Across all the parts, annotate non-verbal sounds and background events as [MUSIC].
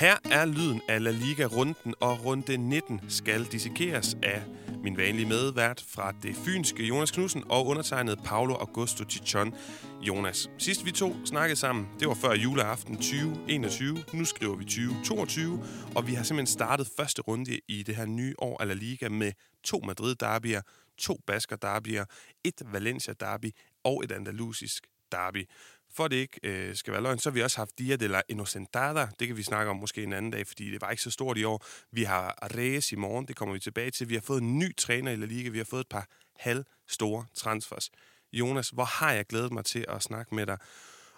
Her er lyden af La Liga-runden, og runde 19 skal dissekeres af min vanlige medvært fra det fynske Jonas Knudsen og undertegnet Paolo Augusto Chichon Jonas. Sidst vi to snakkede sammen, det var før juleaften 2021. Nu skriver vi 2022, og vi har simpelthen startet første runde i det her nye år af La Liga med to Madrid-derbyer, to Basker-derbyer, et Valencia-derby og et andalusisk derby. For det ikke øh, skal være løgn, så har vi også haft Dia de la Innocentada. Det kan vi snakke om måske en anden dag, fordi det var ikke så stort i år. Vi har Reyes i morgen, det kommer vi tilbage til. Vi har fået en ny træner i La Liga. Vi har fået et par halv store transfers. Jonas, hvor har jeg glædet mig til at snakke med dig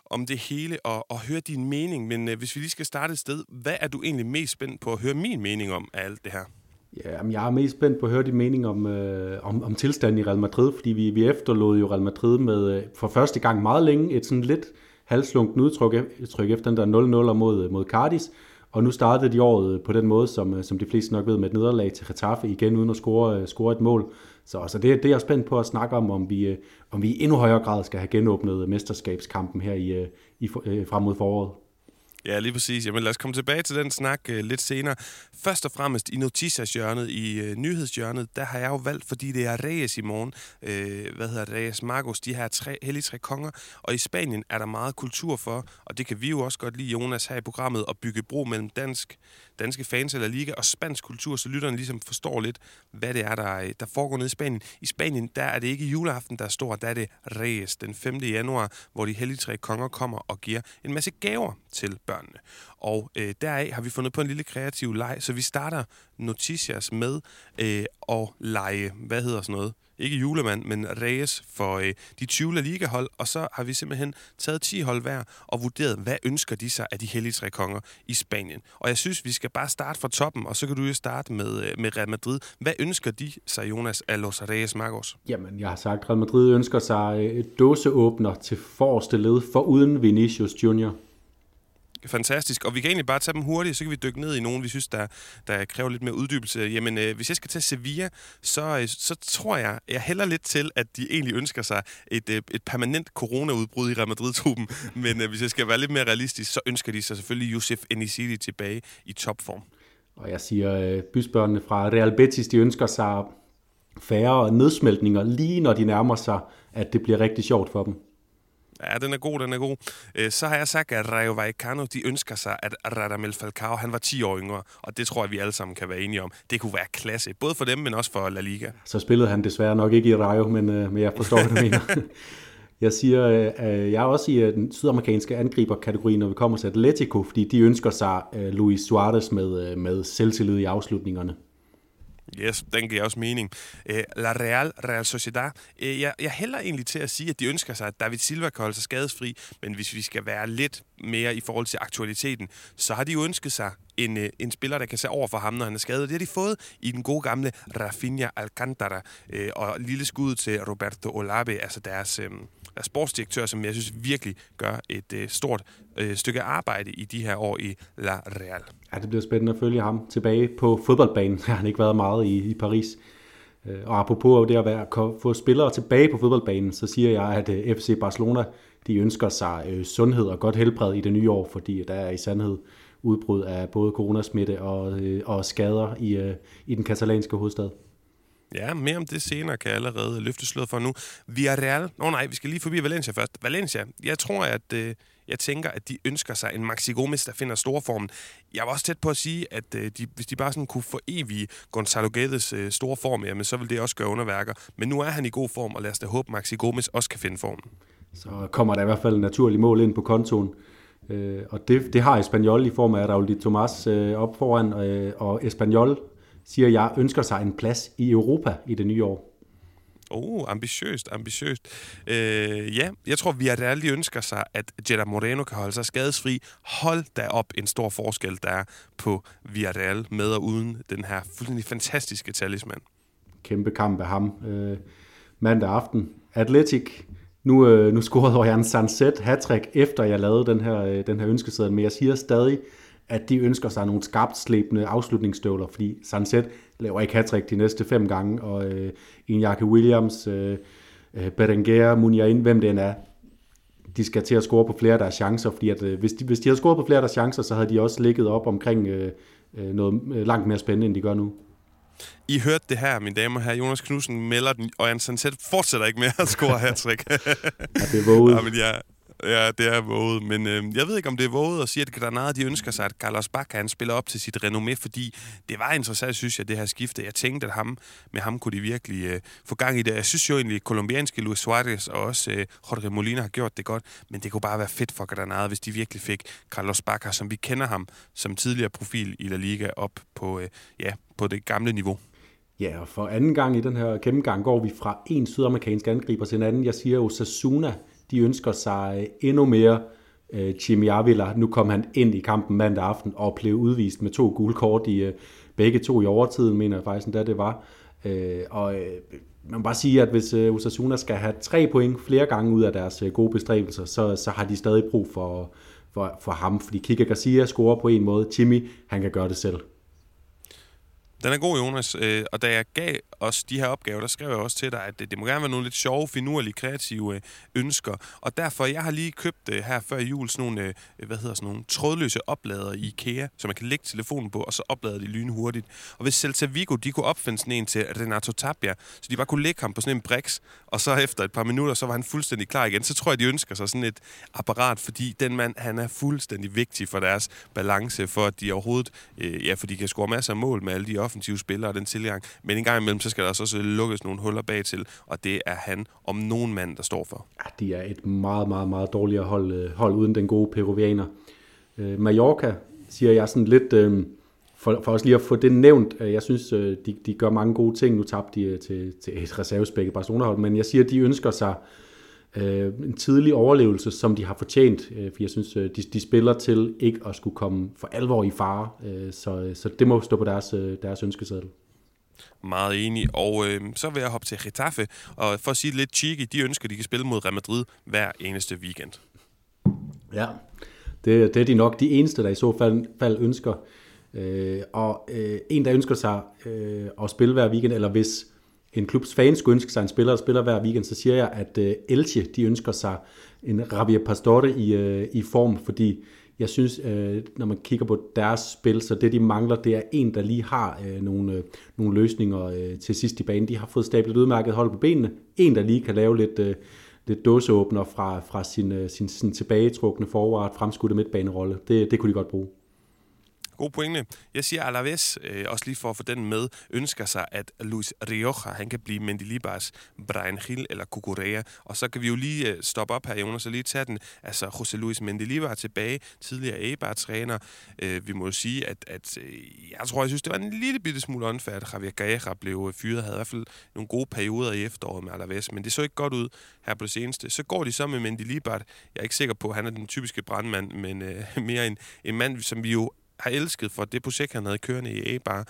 om det hele og, og høre din mening. Men øh, hvis vi lige skal starte et sted, hvad er du egentlig mest spændt på at høre min mening om af alt det her? Ja, jeg er mest spændt på at høre din mening om, øh, om, om tilstanden i Real Madrid, fordi vi, vi efterlod jo Real Madrid med øh, for første gang meget længe et sådan lidt halslunken udtryk tryk efter den der 0-0 mod, øh, mod Cardis, og nu startede de året øh, på den måde, som, øh, som de fleste nok ved, med et nederlag til Getafe igen, uden at score, score et mål. Så, så det, det er jeg spændt på at snakke om, om vi, øh, om vi i endnu højere grad skal have genåbnet mesterskabskampen her i, i, frem mod foråret. Ja, lige præcis. Jamen lad os komme tilbage til den snak uh, lidt senere. Først og fremmest i noticiashjørnet, i uh, nyhedshjørnet, der har jeg jo valgt, fordi det er Reyes i morgen. Uh, hvad hedder Reyes Magos, de her tre, hellige tre konger. Og i Spanien er der meget kultur for, og det kan vi jo også godt lide, Jonas, her i programmet, at bygge bro mellem dansk, danske fans eller liga og spansk kultur, så lytterne ligesom forstår lidt, hvad det er, der, øh, der foregår nede i Spanien. I Spanien, der er det ikke juleaften, der er stor, der er det Reyes den 5. januar, hvor de hellige tre konger kommer og giver en masse gaver til børnene. Og øh, deraf har vi fundet på en lille kreativ leg, så vi starter Noticias med øh, at lege, hvad hedder sådan noget? Ikke julemand, men Reyes for øh, de 20 La Liga-hold, og så har vi simpelthen taget 10 hold hver og vurderet, hvad ønsker de sig af de hellige tre konger i Spanien. Og jeg synes, vi skal bare starte fra toppen, og så kan du jo starte med, øh, med Real Madrid. Hvad ønsker de sig, Jonas, af Los Reyes Magos? Jamen, jeg har sagt, Real Madrid ønsker sig øh, et dåseåbner til forreste led, for uden Vinicius Junior fantastisk. Og vi kan egentlig bare tage dem hurtigt, så kan vi dykke ned i nogen, vi synes, der, der kræver lidt mere uddybelse. Jamen, øh, hvis jeg skal tage Sevilla, så, øh, så tror jeg, jeg hælder lidt til, at de egentlig ønsker sig et, øh, et permanent coronaudbrud i Real Madrid-truppen. [LAUGHS] Men øh, hvis jeg skal være lidt mere realistisk, så ønsker de sig selvfølgelig Josef Enisili tilbage i topform. Og jeg siger, øh, bysbørnene fra Real Betis, de ønsker sig færre nedsmeltninger, lige når de nærmer sig, at det bliver rigtig sjovt for dem. Ja, den er god, den er god. Øh, så har jeg sagt, at Rayo Vallecano, de ønsker sig, at Radamel Falcao, han var 10 år yngre, og det tror jeg, vi alle sammen kan være enige om. Det kunne være klasse, både for dem, men også for La Liga. Så spillede han desværre nok ikke i Rayo, men, øh, men jeg forstår, hvad du mener. [LAUGHS] Jeg siger, øh, jeg er også i den sydamerikanske angriberkategori, når vi kommer til Atletico, fordi de ønsker sig Luis Suarez med, med selvtillid i afslutningerne. Yes, den giver også mening. Øh, La Real, Real Sociedad. Øh, jeg, jeg hælder egentlig til at sige, at de ønsker sig, at David Silva kan holde sig skadesfri, men hvis vi skal være lidt mere i forhold til aktualiteten, så har de jo ønsket sig en, øh, en spiller, der kan se over for ham, når han er skadet. Det har de fået i den gode gamle Rafinha Alcantara, øh, og lille skud til Roberto Olave, altså deres øh, er sportsdirektør, som jeg synes virkelig gør et øh, stort øh, stykke arbejde i de her år i La Real. Ja, det bliver spændende at følge ham tilbage på fodboldbanen. [LAUGHS] Han har ikke været meget i, i Paris. Øh, og apropos det at være, få spillere tilbage på fodboldbanen, så siger jeg, at øh, FC Barcelona de ønsker sig øh, sundhed og godt helbred i det nye år, fordi der er i sandhed udbrud af både coronasmitte og, og skader i, i den katalanske hovedstad. Ja, mere om det senere kan jeg allerede løfte slået for nu. Villarreal. åh oh, nej, vi skal lige forbi Valencia først. Valencia, jeg tror, at... Øh, jeg tænker, at de ønsker sig en Maxi Gomez, der finder storformen. Jeg var også tæt på at sige, at øh, de, hvis de bare sådan kunne evige Gonzalo Guedes øh, store form, jamen, så vil det også gøre underværker. Men nu er han i god form, og lad os da håbe, at Maxi Gomez også kan finde formen. Så kommer der i hvert fald en naturlig mål ind på kontoen. Øh, og det, det har Espanyol i form af Raul de Tomas øh, op foran, øh, og Espanyol siger jeg, ønsker sig en plads i Europa i det nye år. Oh, ambitiøst, ambitiøst. Øh, ja, jeg tror, vi er lige ønsker sig, at Jetta Moreno kan holde sig skadesfri. Hold da op en stor forskel, der er på Villarreal med og uden den her fuldstændig fantastiske talisman. Kæmpe kamp af ham. Øh, mandag aften. Atletic. Nu, øh, nu scorede jeg en Sunset hat efter jeg lavede den her, øh, den her ønskeseddel, men jeg siger stadig, at de ønsker sig nogle skarpt slæbende afslutningsstøvler, fordi Sunset laver ikke hat de næste fem gange, og øh, Iñaki Williams, øh, øh Berenguer, Muniain, hvem det end er, de skal til at score på flere af deres chancer, fordi at, øh, hvis, de, hvis de havde scoret på flere af deres chancer, så havde de også ligget op omkring øh, øh noget øh, langt mere spændende, end de gør nu. I hørte det her, mine damer og herrer. Jonas Knudsen melder den, og Jan Sanset fortsætter ikke med at score hat ja, det er våget. [LAUGHS] Ja, men ja, Ja, det er våget, men øh, jeg ved ikke, om det er våget at sige, at Granada de ønsker sig, at Carlos Bacca han spiller op til sit renommé, fordi det var interessant, synes jeg, det her skifte. Jeg tænkte, at ham, med ham kunne de virkelig øh, få gang i det. Jeg synes jo egentlig, at kolumbianske Luis Suarez og også øh, Jorge Molina har gjort det godt, men det kunne bare være fedt for Granada, hvis de virkelig fik Carlos Bacca, som vi kender ham som tidligere profil i La Liga, op på, øh, ja, på det gamle niveau. Ja, og for anden gang i den her gennemgang går vi fra en sydamerikansk angriber til en anden. Jeg siger Osasuna de ønsker sig øh, endnu mere øh, Jimmy Avila. Nu kom han ind i kampen mandag aften og blev udvist med to gule kort i øh, begge to i overtiden, mener jeg faktisk, da det var. Øh, og øh, man må bare sige, at hvis øh, Osasuna skal have tre point flere gange ud af deres øh, gode bestræbelser, så, så har de stadig brug for, for, for ham, fordi Kika Garcia scorer på en måde. Jimmy, han kan gøre det selv. Den er god, Jonas. Øh, og da jeg gav os de her opgaver, der skrev jeg også til dig, at det, det må gerne være nogle lidt sjove, finurlige, kreative øh, ønsker. Og derfor, jeg har lige købt øh, her før jul sådan nogle, øh, hvad hedder sådan nogle trådløse oplader i IKEA, som man kan lægge telefonen på, og så oplader de lynhurtigt. Og hvis Celta Vigo, de kunne opfinde sådan en til Renato Tapia, så de bare kunne lægge ham på sådan en brix, og så efter et par minutter, så var han fuldstændig klar igen. Så tror jeg, de ønsker sig sådan et apparat, fordi den mand, han er fuldstændig vigtig for deres balance, for at de overhovedet, øh, ja, for de kan score masser af mål med alle de offensive spillere og den tilgang. Men en gang imellem, så skal der også øh, lukkes nogle huller bag til, og det er han om nogen mand, der står for. Ja, de er et meget, meget, meget dårligere hold, øh, hold uden den gode peruvianer. Øh, Mallorca, siger jeg sådan lidt, øh, for, for os lige at få det nævnt, øh, jeg synes, de, de gør mange gode ting. Nu tabte de til, til et reservespækket Barcelona-hold, men jeg siger, at de ønsker sig øh, en tidlig overlevelse, som de har fortjent, øh, for jeg synes, øh, de, de spiller til ikke at skulle komme for alvor i fare, øh, så, så det må stå på deres, øh, deres ønskeseddel. Meget enig. Og øh, så vil jeg hoppe til Getafe, og for at sige det lidt cheeky, de ønsker, de kan spille mod Real Madrid hver eneste weekend. Ja, det, det er de nok de eneste, der i så fald, fald ønsker. Øh, og øh, en, der ønsker sig øh, at spille hver weekend, eller hvis en klubs fans skulle ønske sig en spiller, og spiller hver weekend, så siger jeg, at øh, Elche, de ønsker sig en Javier Pastore i, øh, i form, fordi jeg synes, øh, når man kigger på deres spil, så det de mangler, det er en, der lige har øh, nogle, øh, nogle løsninger øh, til sidst i banen. De har fået stablet udmærket hold på benene. En, der lige kan lave lidt, øh, lidt dåseåbner fra, fra sin, øh, sin, sin tilbagetrukne forward, fremskudte midtbanerolle. Det, det kunne de godt bruge. God pointe. Jeg siger Alaves, øh, også lige for at få den med, ønsker sig, at Luis Rioja, han kan blive Mendilibars, Brian Gil eller Cucurea. Og så kan vi jo lige øh, stoppe op her, Jonas, og lige tage den. Altså, José Luis Mendilibar tilbage, tidligere Eibar-træner. Øh, vi må jo sige, at, at øh, jeg tror, jeg synes, det var en lille bitte smule unfair, at Javier Gaeja blev øh, fyret. Havde i hvert fald nogle gode perioder i efteråret med Alaves, men det så ikke godt ud her på det seneste. Så går de så med Mendilibar. Jeg er ikke sikker på, at han er den typiske brandmand, men øh, [LAUGHS] mere en, en mand, som vi jo har elsket for det projekt, han havde kørende i A-Bar.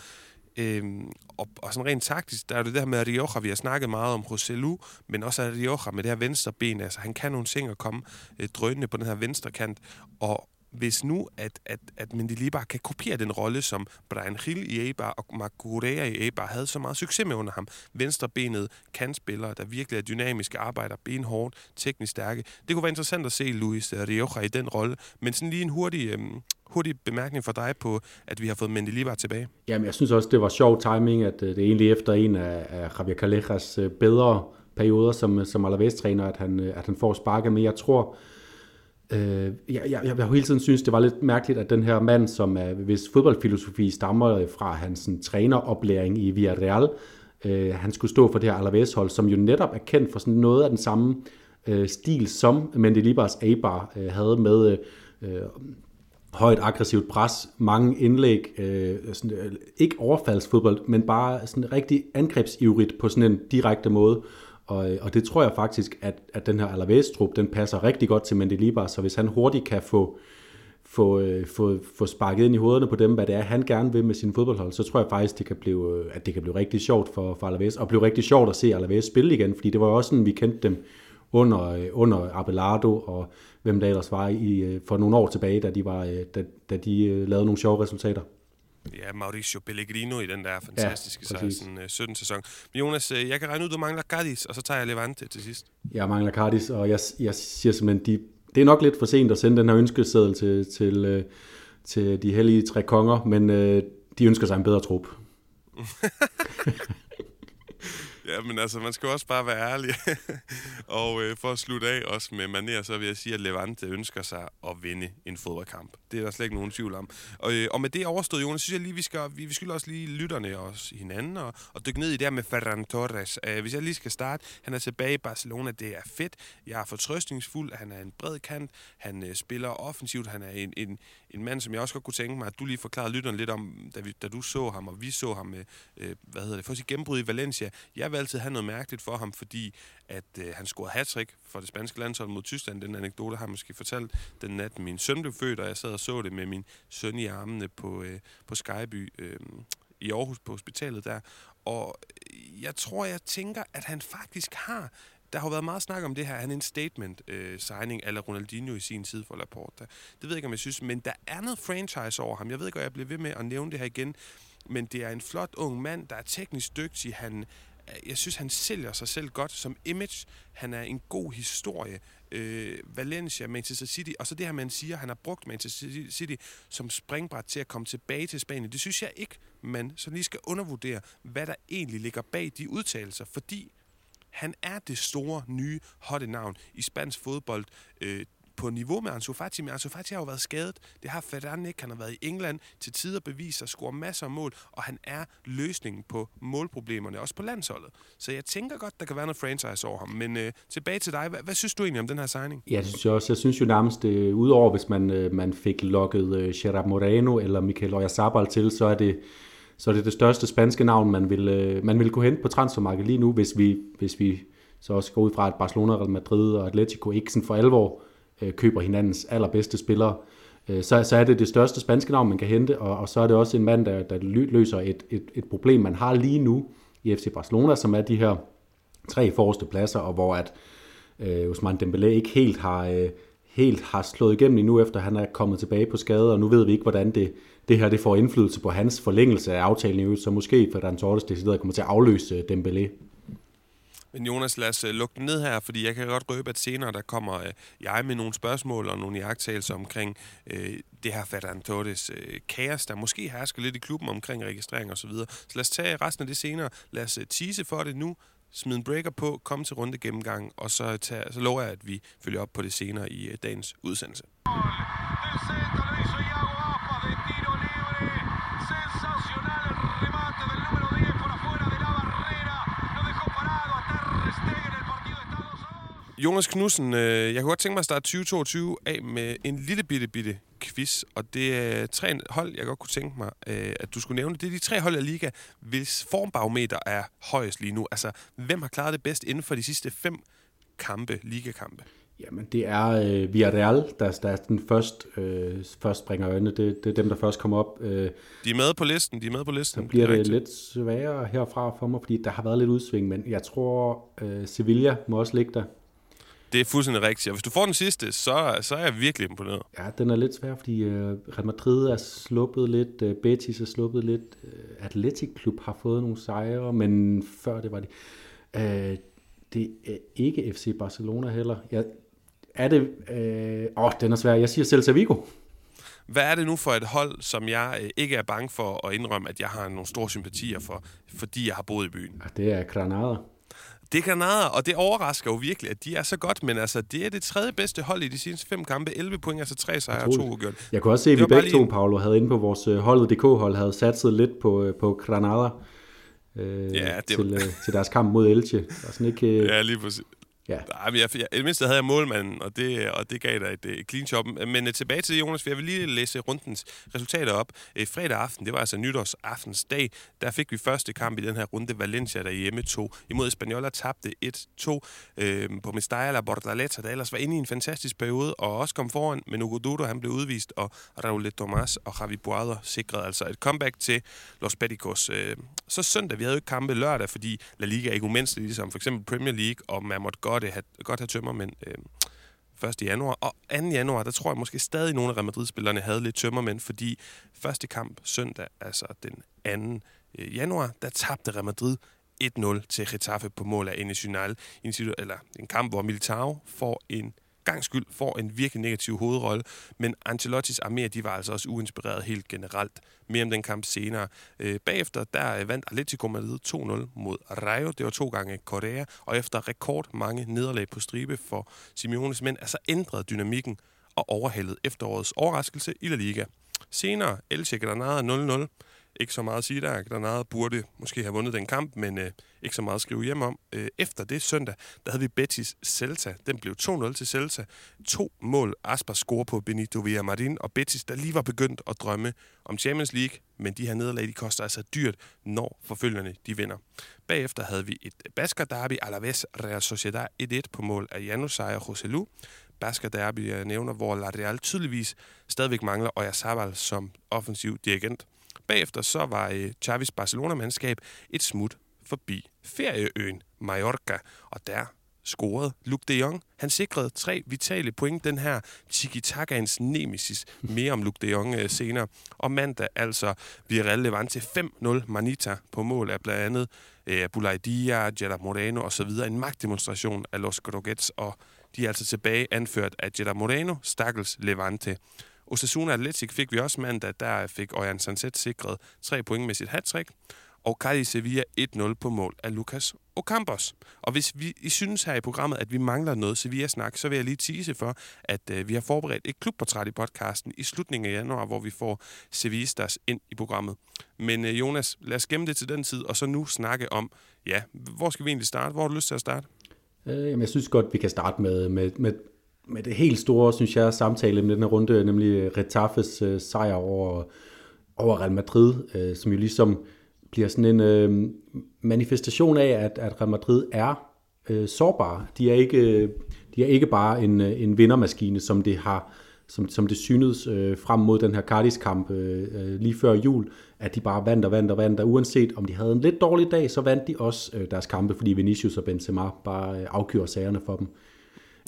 Øhm, og, og sådan rent taktisk, der er det der med Rioja, vi har snakket meget om José Lu, men også Rioja med det her venstre ben, altså han kan nogle ting at komme øh, drønende på den her venstre kant, og hvis nu, at, at, at Mendilibar kan kopiere den rolle, som Brian Hill i Eibar og Marc i Eibar havde så meget succes med under ham. Venstrebenet kantspillere, der virkelig er dynamiske, arbejder benhårdt, teknisk stærke. Det kunne være interessant at se Luis Rioja i den rolle, men sådan lige en hurtig, øhm, hurtig bemærkning for dig på, at vi har fået Mendilibar tilbage. Jamen, jeg synes også, det var sjov timing, at øh, det er egentlig efter en af, af Javier Callejas øh, bedre perioder som, øh, som Alaves-træner, at han, at han får sparket, med. jeg tror, Øh, jeg, jeg, jeg har hele tiden synes, det var lidt mærkeligt, at den her mand, som er, hvis fodboldfilosofi stammer fra hans træneroplæring i Villarreal, øh, han skulle stå for det her Alaves-hold, som jo netop er kendt for sådan noget af den samme øh, stil, som Mendelibars Eibar øh, havde med øh, højt aggressivt pres, mange indlæg, øh, sådan, øh, ikke overfaldsfodbold, men bare sådan rigtig angrebsivrigt på sådan en direkte måde. Og, øh, og det tror jeg faktisk, at, at den her Alaves-trup, den passer rigtig godt til Mendelibar, så hvis han hurtigt kan få, få, øh, få, få sparket ind i hovederne på dem, hvad det er, han gerne vil med sin fodboldhold, så tror jeg faktisk, det kan blive, øh, at det kan blive rigtig sjovt for, for Alaves, og blive rigtig sjovt at se Alaves spille igen, fordi det var jo også sådan, vi kendte dem under, øh, under Abelardo, og hvem der ellers var i, for nogle år tilbage, da de, var, da, da de lavede nogle sjove resultater. Ja, Mauricio Pellegrino i den der fantastiske Ja, ja, præcis. 16, 17 sæson. Men Jonas, øh, jeg kan regne ud, du mangler Cadiz, og så tager jeg Levante til sidst. Jeg mangler Cardis, og jeg, jeg siger simpelthen, de, det er nok lidt for sent at sende den her ønskeseddel til, til, øh, til de hellige tre konger, men øh, de ønsker sig en bedre trup. [LAUGHS] Ja, men altså, man skal jo også bare være ærlig. [LAUGHS] og øh, for at slutte af også med maner, så vil jeg sige, at Levante ønsker sig at vinde en fodboldkamp. Det er der slet ikke nogen tvivl om. Og, øh, og med det overstået, Jonas, synes jeg lige, vi skal, vi, vi skylder også lige lytterne og os hinanden og, og dykke ned i det her med Ferran Torres. Øh, hvis jeg lige skal starte, han er tilbage i Barcelona, det er fedt. Jeg er fortrøstningsfuld, han er en bred kant, han øh, spiller offensivt, han er en, en, en mand, som jeg også godt kunne tænke mig, at du lige forklarede lytteren lidt om, da, vi, da du så ham, og vi så ham med, øh, hvad hedder det, for sit gennembrud i Valencia. Jeg vil altid have noget mærkeligt for ham, fordi at øh, han scorede hat for det spanske landshold mod Tyskland. Den anekdote har jeg måske fortalt den nat, min søn blev født, og jeg sad og så det med min søn i armene på, øh, på Skyby øh, i Aarhus på hospitalet der. Og jeg tror, jeg tænker, at han faktisk har der har jo været meget snak om det her. Han er en statement-signing øh, eller Ronaldinho i sin tid for Laporta. Det ved jeg ikke, om jeg synes, men der er noget franchise over ham. Jeg ved ikke, om jeg bliver ved med at nævne det her igen, men det er en flot ung mand, der er teknisk dygtig. Han, øh, jeg synes, han sælger sig selv godt som image. Han er en god historie. Øh, Valencia, Manchester City, og så det her, man siger, han har brugt Manchester City som springbræt til at komme tilbage til Spanien. Det synes jeg ikke, man så lige skal undervurdere, hvad der egentlig ligger bag de udtalelser, fordi han er det store, nye, hotte navn i spansk fodbold. Øh, på niveau med Ansu Fati, men Ansu Fati har jo været skadet. Det har Ferran ikke. Han har været i England til tider beviser, scorer masser af mål, og han er løsningen på målproblemerne, også på landsholdet. Så jeg tænker godt, der kan være noget franchise over ham. Men øh, tilbage til dig. Hvad, hvad synes du egentlig om den her signing? Ja, det synes jeg også. Jeg synes jo nærmest, øh, udover hvis man, øh, man fik lukket øh, Gerard Moreno eller Michael Oyarzabal til, så er det så er det det største spanske navn, man vil, øh, man vil kunne hente på transfermarkedet lige nu, hvis vi, hvis vi så også går ud fra, at Barcelona, Real Madrid og Atletico ikke sådan for alvor øh, køber hinandens allerbedste spillere. Øh, så, så er det det største spanske navn, man kan hente, og, og så er det også en mand, der, der løser et, et, et problem, man har lige nu i FC Barcelona, som er de her tre forreste pladser, og hvor at øh, Ousmane Dembélé ikke helt har, øh, helt har slået igennem endnu, efter han er kommet tilbage på skade, og nu ved vi ikke, hvordan det, det her det får indflydelse på hans forlængelse af aftalen i øvrigt, så måske Ferran Torres decideret kommer til at afløse øh, Dembélé. Men Jonas, lad os øh, lukke den ned her, fordi jeg kan godt røbe, at senere der kommer øh, jeg med nogle spørgsmål og nogle jagttagelser omkring øh, det her Ferran Torres øh, kaos, der måske hersker lidt i klubben omkring registrering og så videre. Så lad os tage resten af det senere. Lad os tease for det nu, smid en breaker på, kom til runde gennemgang, og så, tage, så lover jeg, at vi følger op på det senere i dagens udsendelse. Jonas Knudsen, øh, jeg kunne godt tænke mig at starte 2022 af med en lille bitte, bitte quiz, og det er tre hold, jeg godt kunne tænke mig, øh, at du skulle nævne. Det er de tre hold af liga, hvis formbarometer er højest lige nu. Altså, hvem har klaret det bedst inden for de sidste fem kampe, ligakampe? Jamen, det er øh, Villarreal, der, der er den først, øh, først springer øjnene. Det, det er dem, der først kommer op. Øh, de er med på listen, de er med på listen. Så bliver det lidt sværere herfra for mig, fordi der har været lidt udsving, men jeg tror, øh, Sevilla må også ligge der. Det er fuldstændig rigtigt. Og hvis du får den sidste, så, så er jeg virkelig imponeret. Ja, den er lidt svær, fordi øh, Real Madrid er sluppet lidt, øh, Betis er sluppet lidt, øh, Atletic Klub har fået nogle sejre, men før det var det. Øh, det er ikke FC Barcelona heller. Jeg, er det... Øh, åh, den er svær. Jeg siger Celta Vigo. Hvad er det nu for et hold, som jeg øh, ikke er bange for at indrømme, at jeg har nogle store sympatier for, fordi jeg har boet i byen? Det er Granada. Det er Granada, og det overrasker jo virkelig, at de er så godt, men altså, det er det tredje bedste hold i de seneste fem kampe. 11 point, altså tre sejre og to ugjort. Jeg kunne også se, at vi begge to, en... Paolo, havde inde på vores øh, holdet DK-hold, havde satset lidt på, øh, på Granada øh, ja, det til, øh, til deres kamp mod Elche. Og sådan ikke, øh... Ja, lige præcis. Ja. Nej, men jeg, jeg, I det mindste havde jeg målmanden, og det, og det gav dig et, et clean shop. Men uh, tilbage til Jonas, for jeg vil lige læse rundens resultater op. Uh, fredag aften, det var altså nytårsaftens dag, der fik vi første kamp i den her runde. Valencia, der hjemme tog imod Espanola, tabte 1-2 uh, øhm, på Mestalla Bordaleta, der ellers var inde i en fantastisk periode, og også kom foran, men Hugo Dodo, han blev udvist, og Raul Tomas og Javi Boader sikrede altså et comeback til Los Beticos. Uh, øhm, så søndag, vi havde jo ikke kampe lørdag, fordi La Liga er ikke umenneskelig, ligesom for eksempel Premier League, og man måtte godt øh, have, godt have tømmermænd øh, 1. januar. Og 2. januar, der tror jeg måske stadig, nogle af Real Madrid-spillerne havde lidt tømmermænd, fordi første kamp søndag, altså den 2. Øh, januar, der tabte Real Madrid 1-0 til Getafe på mål af Enes Unal. En, eller en kamp, hvor Militao får en gang skyld får en virkelig negativ hovedrolle, men Ancelottis armé, de var altså også uinspireret helt generelt. Mere om den kamp senere. Øh, bagefter, der øh, vandt Atletico Madrid 2-0 mod Rayo. Det var to gange Korea, og efter rekord mange nederlag på stribe for Simeones mænd, altså ændrede dynamikken og overhældet efterårets overraskelse i La Liga. Senere, Elche Granada 0-0. Ikke så meget at sige der. Granada burde måske have vundet den kamp, men øh, ikke så meget at skrive hjem om. Øh, efter det søndag, der havde vi Betis Celta. Den blev 2-0 til Celta. To mål Aspas score på Benito Villamarin, og Betis, der lige var begyndt at drømme om Champions League, men de her nederlag, de koster altså dyrt, når forfølgerne de vinder. Bagefter havde vi et Basker Derby, Alaves Real Sociedad 1-1 på mål af Janusaj og Joselu. Basker Derby, jeg nævner, hvor La Real tydeligvis stadigvæk mangler Oyarzabal som offensiv dirigent. Bagefter så var øh, Chavis Barcelona-mandskab et smut forbi ferieøen Mallorca, og der scorede Luke de Jong. Han sikrede tre vitale point, den her tiki-takaens nemesis. Mere om Luke de Jong øh, senere. Og mandag altså Villarreal Levante 5-0 Manita på mål af blandt andet øh, Bulay Jella Moreno osv. En magtdemonstration af Los Croquettes, og de er altså tilbage anført af Jella Moreno, Stakkels Levante. Osasuna Atletic fik vi også mandag, der fik Ojan Sanset sikret tre point med sit hat og Cardi Sevilla 1-0 på mål af Lucas Ocampos. Og hvis vi, I synes her i programmet, at vi mangler noget Sevilla-snak, så vil jeg lige tease for, at øh, vi har forberedt et klubportræt i podcasten i slutningen af januar, hvor vi får Sevillas ind i programmet. Men øh, Jonas, lad os gemme det til den tid, og så nu snakke om, ja, hvor skal vi egentlig starte? Hvor har du lyst til at starte? Øh, jamen, jeg synes godt, vi kan starte med, med, med med det helt store, synes jeg, samtale med den her runde, nemlig Retafes øh, sejr over, over Real Madrid, øh, som jo ligesom bliver sådan en øh, manifestation af, at, at Real Madrid er øh, sårbare. De er ikke, de er ikke bare en, øh, en vindermaskine, som det har som, som det synes øh, frem mod den her Cardis-kamp øh, øh, lige før jul, at de bare vandt og vandt og vandt, og uanset om de havde en lidt dårlig dag, så vandt de også øh, deres kampe, fordi Vinicius og Benzema bare øh, afgjorde sagerne for dem.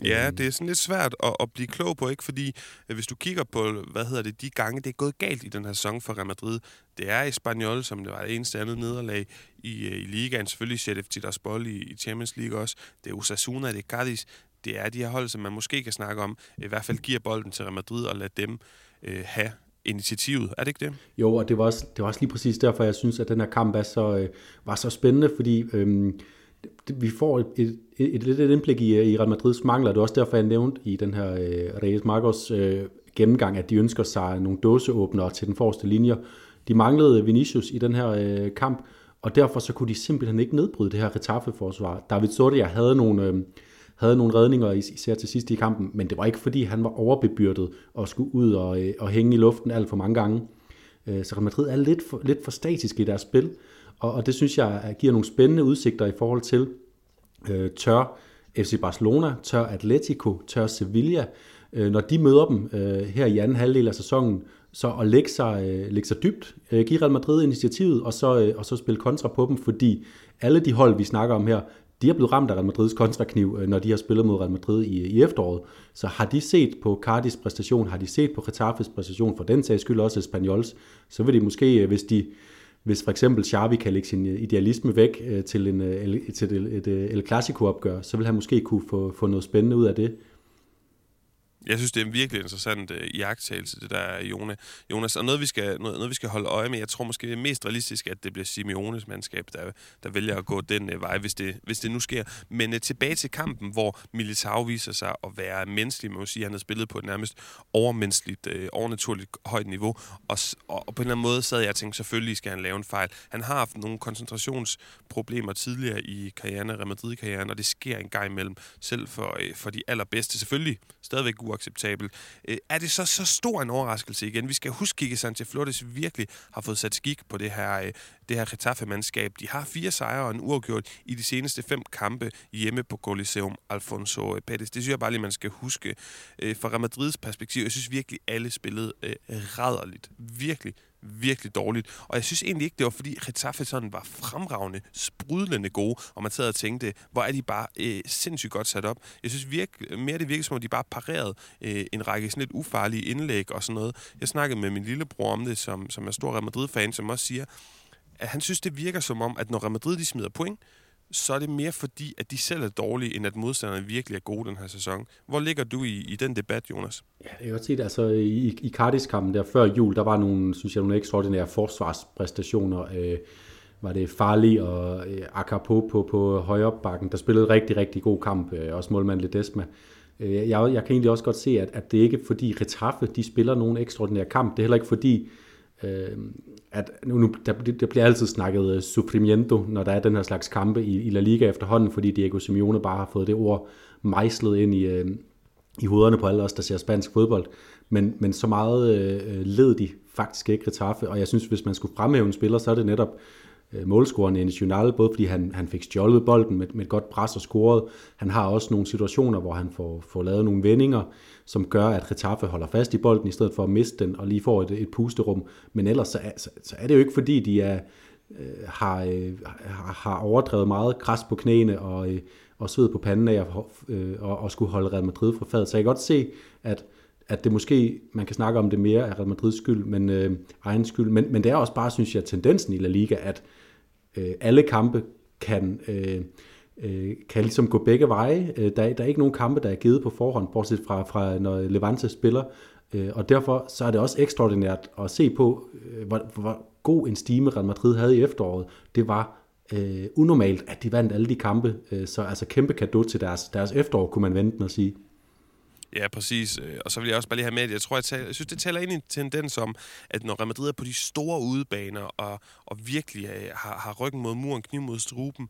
Ja, det er sådan lidt svært at, at blive klog på, ikke? Fordi øh, hvis du kigger på, hvad hedder det, de gange, det er gået galt i den her sæson for Real Madrid, det er Espanyol, som det var det eneste andet nederlag i, øh, i ligaen. Selvfølgelig Sheriff Tiraspol i, i Champions League også. Det er Osasuna, det er Cadiz. Det er de her hold, som man måske kan snakke om. I hvert fald giver bolden til Real Madrid og lade dem øh, have initiativet. Er det ikke det? Jo, og det var, også, det var også lige præcis derfor, jeg synes, at den her kamp er så, øh, var så spændende, fordi... Øh, vi får et, et, et, et lidt et indblik i, i Real Madrids mangler. Det er også derfor, jeg nævnte i den her øh, Reyes Marcos øh, gennemgang, at de ønsker sig nogle dåseåbnere til den forreste linje. De manglede Vinicius i den her øh, kamp, og derfor så kunne de simpelthen ikke nedbryde det her Retaffe-forsvar. David Soria havde nogle, øh, havde nogle redninger, især til sidst i kampen, men det var ikke fordi, han var overbebyrdet og skulle ud og, øh, og hænge i luften alt for mange gange. Øh, så Real Madrid er lidt for, lidt for statisk i deres spil, og, og det synes jeg giver nogle spændende udsigter i forhold til, øh, tør FC Barcelona, tør Atletico, tør Sevilla, øh, når de møder dem øh, her i anden halvdel af sæsonen, så at lægge sig, øh, lægge sig dybt, øh, give Real Madrid initiativet, og så, øh, og så spille kontra på dem, fordi alle de hold, vi snakker om her, de er blevet ramt af Real Madrids kontrakniv, øh, når de har spillet mod Real Madrid i, i efteråret. Så har de set på Cardis præstation, har de set på Getafes præstation, for den sags skyld også Espanyols, så vil de måske, øh, hvis de, hvis for eksempel Xavi kan lægge sin øh, idealisme væk øh, til, en, øh, til et, et, et El Clasico-opgør, så vil han måske kunne få, få noget spændende ud af det. Jeg synes, det er en virkelig interessant øh, iagttagelse, det der, Jone. Jonas. Og noget vi, skal, noget, noget, vi skal holde øje med. Jeg tror måske, det er mest realistisk, at det bliver Simeones mandskab, der, der vælger at gå den øh, vej, hvis det, hvis det nu sker. Men øh, tilbage til kampen, hvor Militao viser sig at være menneskelig. Man må sige, at han har spillet på et nærmest overmenneskeligt, øh, overnaturligt højt niveau. Og, og, og på en eller anden måde sad jeg og tænkte, selvfølgelig skal han lave en fejl. Han har haft nogle koncentrationsproblemer tidligere i karrieren, Real Madrid-karrieren, og det sker en gang imellem, selv for, øh, for de allerbedste. Selvfølgelig stadigvæk uacceptabel. Øh, er det så så stor en overraskelse igen? Vi skal huske, Kike Sanchez Flores virkelig har fået sat skik på det her, øh, det her Getafe-mandskab. De har fire sejre og en uafgjort i de seneste fem kampe hjemme på Coliseum Alfonso øh, Pérez. Det synes jeg bare lige, man skal huske. Øh, fra Real Madrids perspektiv, jeg synes virkelig, alle spillede øh, rædderligt. Virkelig, virkelig dårligt. Og jeg synes egentlig ikke, det var fordi Getafe sådan var fremragende, sprudlende gode, og man sad og tænkte, hvor er de bare øh, sindssygt godt sat op. Jeg synes virke, mere det virkede som om, de bare parerede øh, en række sådan lidt ufarlige indlæg og sådan noget. Jeg snakkede med min lillebror om det, som, som er stor Real Madrid-fan, som også siger, at han synes, det virker som om, at når Real Madrid de smider point, så er det mere fordi, at de selv er dårlige, end at modstanderne virkelig er gode den her sæson. Hvor ligger du i, i den debat, Jonas? Ja, jeg kan godt se det. Altså, i, i Cardis-kampen der før jul, der var nogle, synes jeg, nogle ekstraordinære forsvarspræstationer. Øh, var det Farli og øh, Akapo på, på højrebakken, der spillede rigtig, rigtig god kamp. Øh, også målmand Ledesma. Øh, jeg, jeg kan egentlig også godt se, at, at det ikke er fordi Retaffe, de spiller nogen ekstraordinære kamp. Det er heller ikke fordi, øh, at nu, nu der, der bliver altid snakket uh, sufrimiento, når der er den her slags kampe i, i La Liga efterhånden, fordi Diego Simeone bare har fået det ord mejslet ind i, uh, i hovederne på alle os, der ser spansk fodbold. Men, men så meget uh, led de faktisk ikke Retaffe, og jeg synes, hvis man skulle fremhæve en spiller, så er det netop uh, målscoren i både fordi han, han fik stjålet bolden med, med et godt pres og scoret. Han har også nogle situationer, hvor han får, får lavet nogle vendinger, som gør, at Getafe holder fast i bolden, i stedet for at miste den, og lige får et, et pusterum. Men ellers så er, så, så er det jo ikke, fordi de er, øh, har, øh, har overdrevet meget kras på knæene og, øh, og sved på panden af at øh, og, og skulle holde Real Madrid fra fadet. Så jeg kan godt se, at at det måske, man kan snakke om det mere af Real Madrids skyld, men øh, egen skyld, men, men det er også bare, synes jeg, tendensen i La Liga, at øh, alle kampe kan, øh, øh, kan ligesom gå begge veje. Øh, der, der er ikke nogen kampe, der er givet på forhånd, bortset fra, fra når Levante spiller. Øh, og derfor så er det også ekstraordinært at se på, øh, hvor, hvor god en stime Real Madrid havde i efteråret. Det var øh, unormalt, at de vandt alle de kampe. Øh, så altså kæmpe kado til deres, deres efterår, kunne man vente og sige. Ja, præcis. Øh, og så vil jeg også bare lige have med, at jeg tror, jeg, taler, jeg synes, det taler ind i en tendens om, at når Real Madrid er på de store udebaner, og, og virkelig øh, har, har ryggen mod muren, kniv mod struben,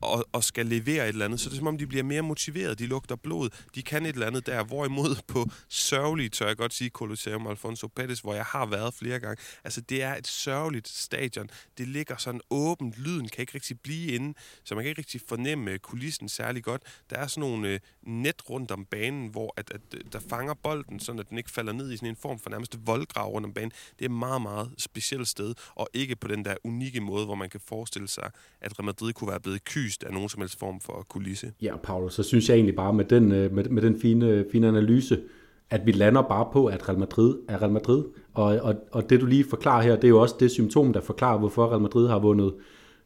og, og skal levere et eller andet, så det er som om, de bliver mere motiveret, de lugter blod, de kan et eller andet der, hvorimod [LAUGHS] på sørgeligt, tør jeg godt sige, Colosseum Alfonso Pettis, hvor jeg har været flere gange, altså det er et sørgeligt stadion, det ligger sådan åbent, lyden kan ikke rigtig blive inde, så man kan ikke rigtig fornemme kulissen særlig godt. Der er sådan nogle øh, net rundt om banen, hvor at, at, øh, der fanger bolden, sådan at den ikke falder ned i sådan en form for nærmest voldgrav rundt om banen. Det er et meget, meget specielt sted, og ikke på den der unikke måde, hvor man kan forestille sig, at Real Madrid kunne være blevet ky belyst af nogen som helst form for kulisse. Ja, Paolo, så synes jeg egentlig bare med den, øh, med, med den fine, fine analyse, at vi lander bare på, at Real Madrid er Real Madrid. Og, og, og det du lige forklarer her, det er jo også det symptom, der forklarer, hvorfor Real Madrid har vundet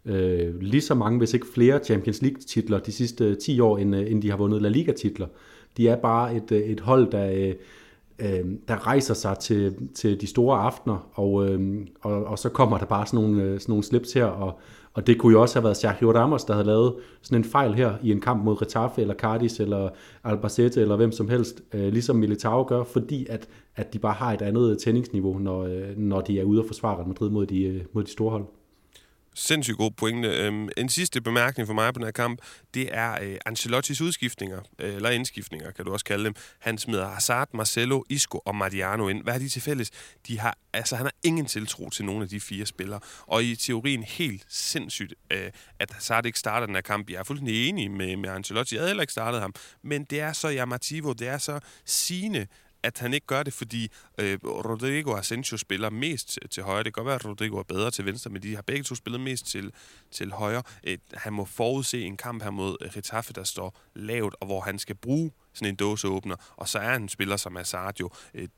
øh, lige så mange, hvis ikke flere Champions League-titler de sidste øh, 10 år, end, øh, end de har vundet La Liga-titler. De er bare et, et hold, der, øh, der rejser sig til, til de store aftener, og, øh, og, og så kommer der bare sådan nogle, sådan nogle slips her, og, og det kunne jo også have været Sergio Ramos, der havde lavet sådan en fejl her i en kamp mod Retafe, eller Cardis, eller Albacete, eller hvem som helst, øh, ligesom Militao gør, fordi at, at de bare har et andet øh, tændingsniveau, når, øh, når de er ude og forsvare Madrid mod de, øh, mod de store hold. Sindssygt god pointe. Øhm, en sidste bemærkning for mig på den her kamp, det er øh, Ancelottis udskiftninger, øh, eller indskiftninger, kan du også kalde dem. Han smider Hazard, Marcelo, Isco og Mariano ind. Hvad har de til fælles? De har, altså, han har ingen tiltro til nogen af de fire spillere. Og i teorien helt sindssygt, øh, at Hazard ikke starter den her kamp. Jeg er fuldstændig enig med, med Ancelotti. Jeg havde heller ikke startet ham. Men det er så Yamativo, det er så sigende, at han ikke gør det, fordi øh, Rodrigo Asensio spiller mest til højre. Det kan godt være, at Rodrigo er bedre til venstre, men de har begge to spillet mest til, til højre. Øh, han må forudse en kamp her mod øh, Getafe, der står lavt, og hvor han skal bruge sådan en dåseåbner. Og så er en spiller som Hazard jo, et,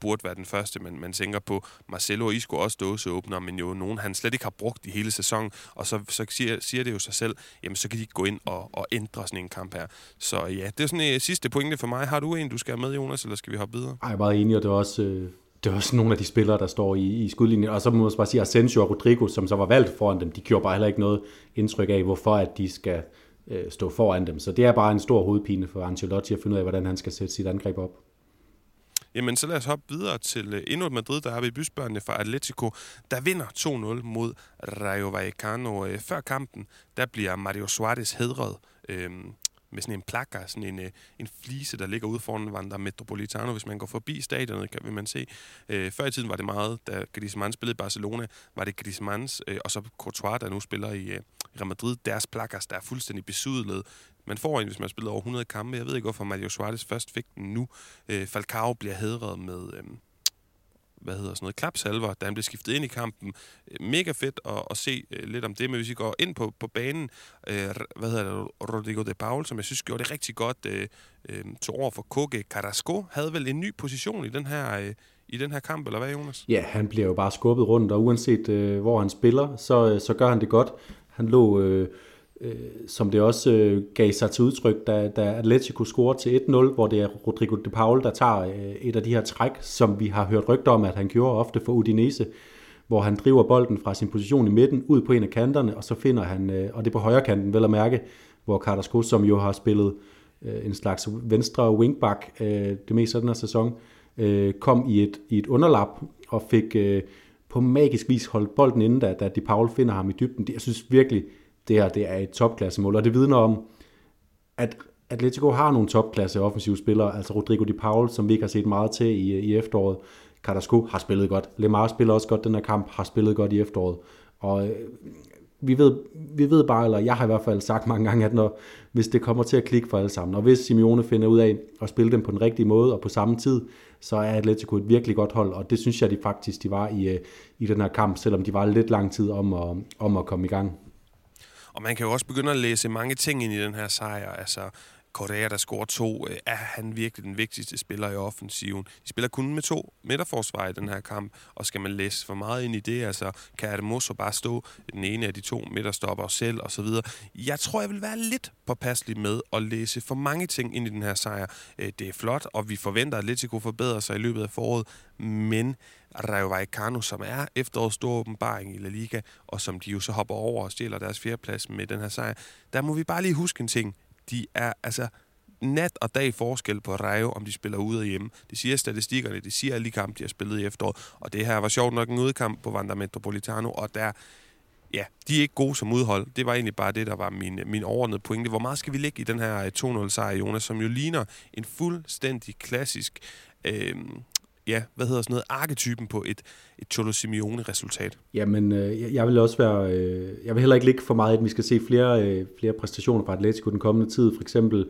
burde være den første, men man tænker på Marcelo og Isco også dåseåbner, men jo nogen, han slet ikke har brugt i hele sæsonen. Og så, så siger, siger det jo sig selv, jamen så kan de gå ind og, og ændre sådan en kamp her. Så ja, det er sådan en sidste pointe for mig. Har du en, du skal have med, Jonas, eller skal vi hoppe videre? Ej, jeg er meget enig, og det er også... Øh det er også nogle af de spillere, der står i, i skudlinjen. Og så må man bare sige, Asensio og Rodrigo, som så var valgt foran dem, de gjorde bare heller ikke noget indtryk af, hvorfor at de skal øh, stå foran dem. Så det er bare en stor hovedpine for Ancelotti at finde ud af, hvordan han skal sætte sit angreb op. Jamen, så lad os hoppe videre til øh, endnu et Madrid, der har vi bysbørnene fra Atletico, der vinder 2-0 mod Rayo Vallecano. Øh, før kampen, der bliver Mario Suarez hedret. Øh, med sådan en plakker, sådan en, øh, en flise, der ligger ude foran Vanda Metropolitano. Hvis man går forbi stadionet, kan vil man se. Øh, før i tiden var det meget, da Griezmann spillede i Barcelona, var det Griezmanns, øh, og så Courtois, der nu spiller i øh, Real Madrid, deres plakkers, altså, der er fuldstændig besudlet. Man får en, hvis man spiller spillet over 100 kampe. Jeg ved ikke, hvorfor Mario Suarez først fik den nu. Øh, Falcao bliver hedret med... Øh, hvad hedder sådan noget, klapsalver, da han blev skiftet ind i kampen. Øh, mega fedt at, at se øh, lidt om det, men hvis vi går ind på, på banen, øh, hvad hedder det, Rodrigo de Paul, som jeg synes gjorde det rigtig godt, øh, øh, tog over for Koke Carrasco, havde vel en ny position i den her, øh, i den her kamp, eller hvad, Jonas? Ja, han bliver jo bare skubbet rundt, og uanset øh, hvor han spiller, så, øh, så gør han det godt. Han lå... Øh, øh, som det også øh, gav sig til udtryk, da, da Atletico scorer til 1-0, hvor det er Rodrigo de Paul, der tager øh, et af de her træk, som vi har hørt rygter om, at han gjorde ofte for Udinese, hvor han driver bolden fra sin position i midten ud på en af kanterne, og så finder han, øh, og det er på højre kanten vel at mærke, hvor Carrasco, som jo har spillet øh, en slags venstre wingback øh, det meste af den her sæson, øh, kom i et, i et underlap og fik øh, på magisk vis holdt bolden inde, da, da De Paul finder ham i dybden. Jeg synes virkelig, det her det er et topklassemål, og det vidner om, at Atletico har nogle topklasse offensive spillere, altså Rodrigo Di Paul, som vi ikke har set meget til i, i efteråret. Carrasco har spillet godt. Lemar spiller også godt den her kamp, har spillet godt i efteråret. Og øh, vi ved, vi ved bare, eller jeg har i hvert fald sagt mange gange, at når, hvis det kommer til at klikke for alle sammen, og hvis Simeone finder ud af at spille dem på den rigtige måde og på samme tid, så er Atletico et virkelig godt hold, og det synes jeg de faktisk de var i, øh, i den her kamp, selvom de var lidt lang tid om at, om at komme i gang. Og man kan jo også begynde at læse mange ting ind i den her sejr. Altså, Correa, der scorer to, øh, er han virkelig den vigtigste spiller i offensiven. De spiller kun med to midterforsvar i den her kamp, og skal man læse for meget ind i det, altså kan Hermoso bare stå den ene af de to midterstopper selv og så videre. Jeg tror, jeg vil være lidt påpasselig med at læse for mange ting ind i den her sejr. Øh, det er flot, og vi forventer, at Atletico forbedrer sig i løbet af foråret, men Rayo Vallecano, som er efterårets store åbenbaring i La Liga, og som de jo så hopper over og stjæler deres fjerdeplads med den her sejr, der må vi bare lige huske en ting de er altså nat og dag forskel på Rayo, om de spiller ude og hjemme. Det siger statistikkerne, det siger alle de kampe, de har spillet i efteråret. Og det her var sjovt nok en udekamp på Vanda Metropolitano, og der, ja, de er ikke gode som udhold. Det var egentlig bare det, der var min, min overordnede pointe. Hvor meget skal vi lægge i den her øh, 2-0-sejr, Jonas, som jo ligner en fuldstændig klassisk øh, ja, hvad hedder sådan noget, arketypen på et, et Cholo Simeone-resultat? Jamen, øh, jeg vil også være, øh, jeg vil heller ikke ligge for meget, at vi skal se flere, øh, flere præstationer fra Atletico den kommende tid. For eksempel,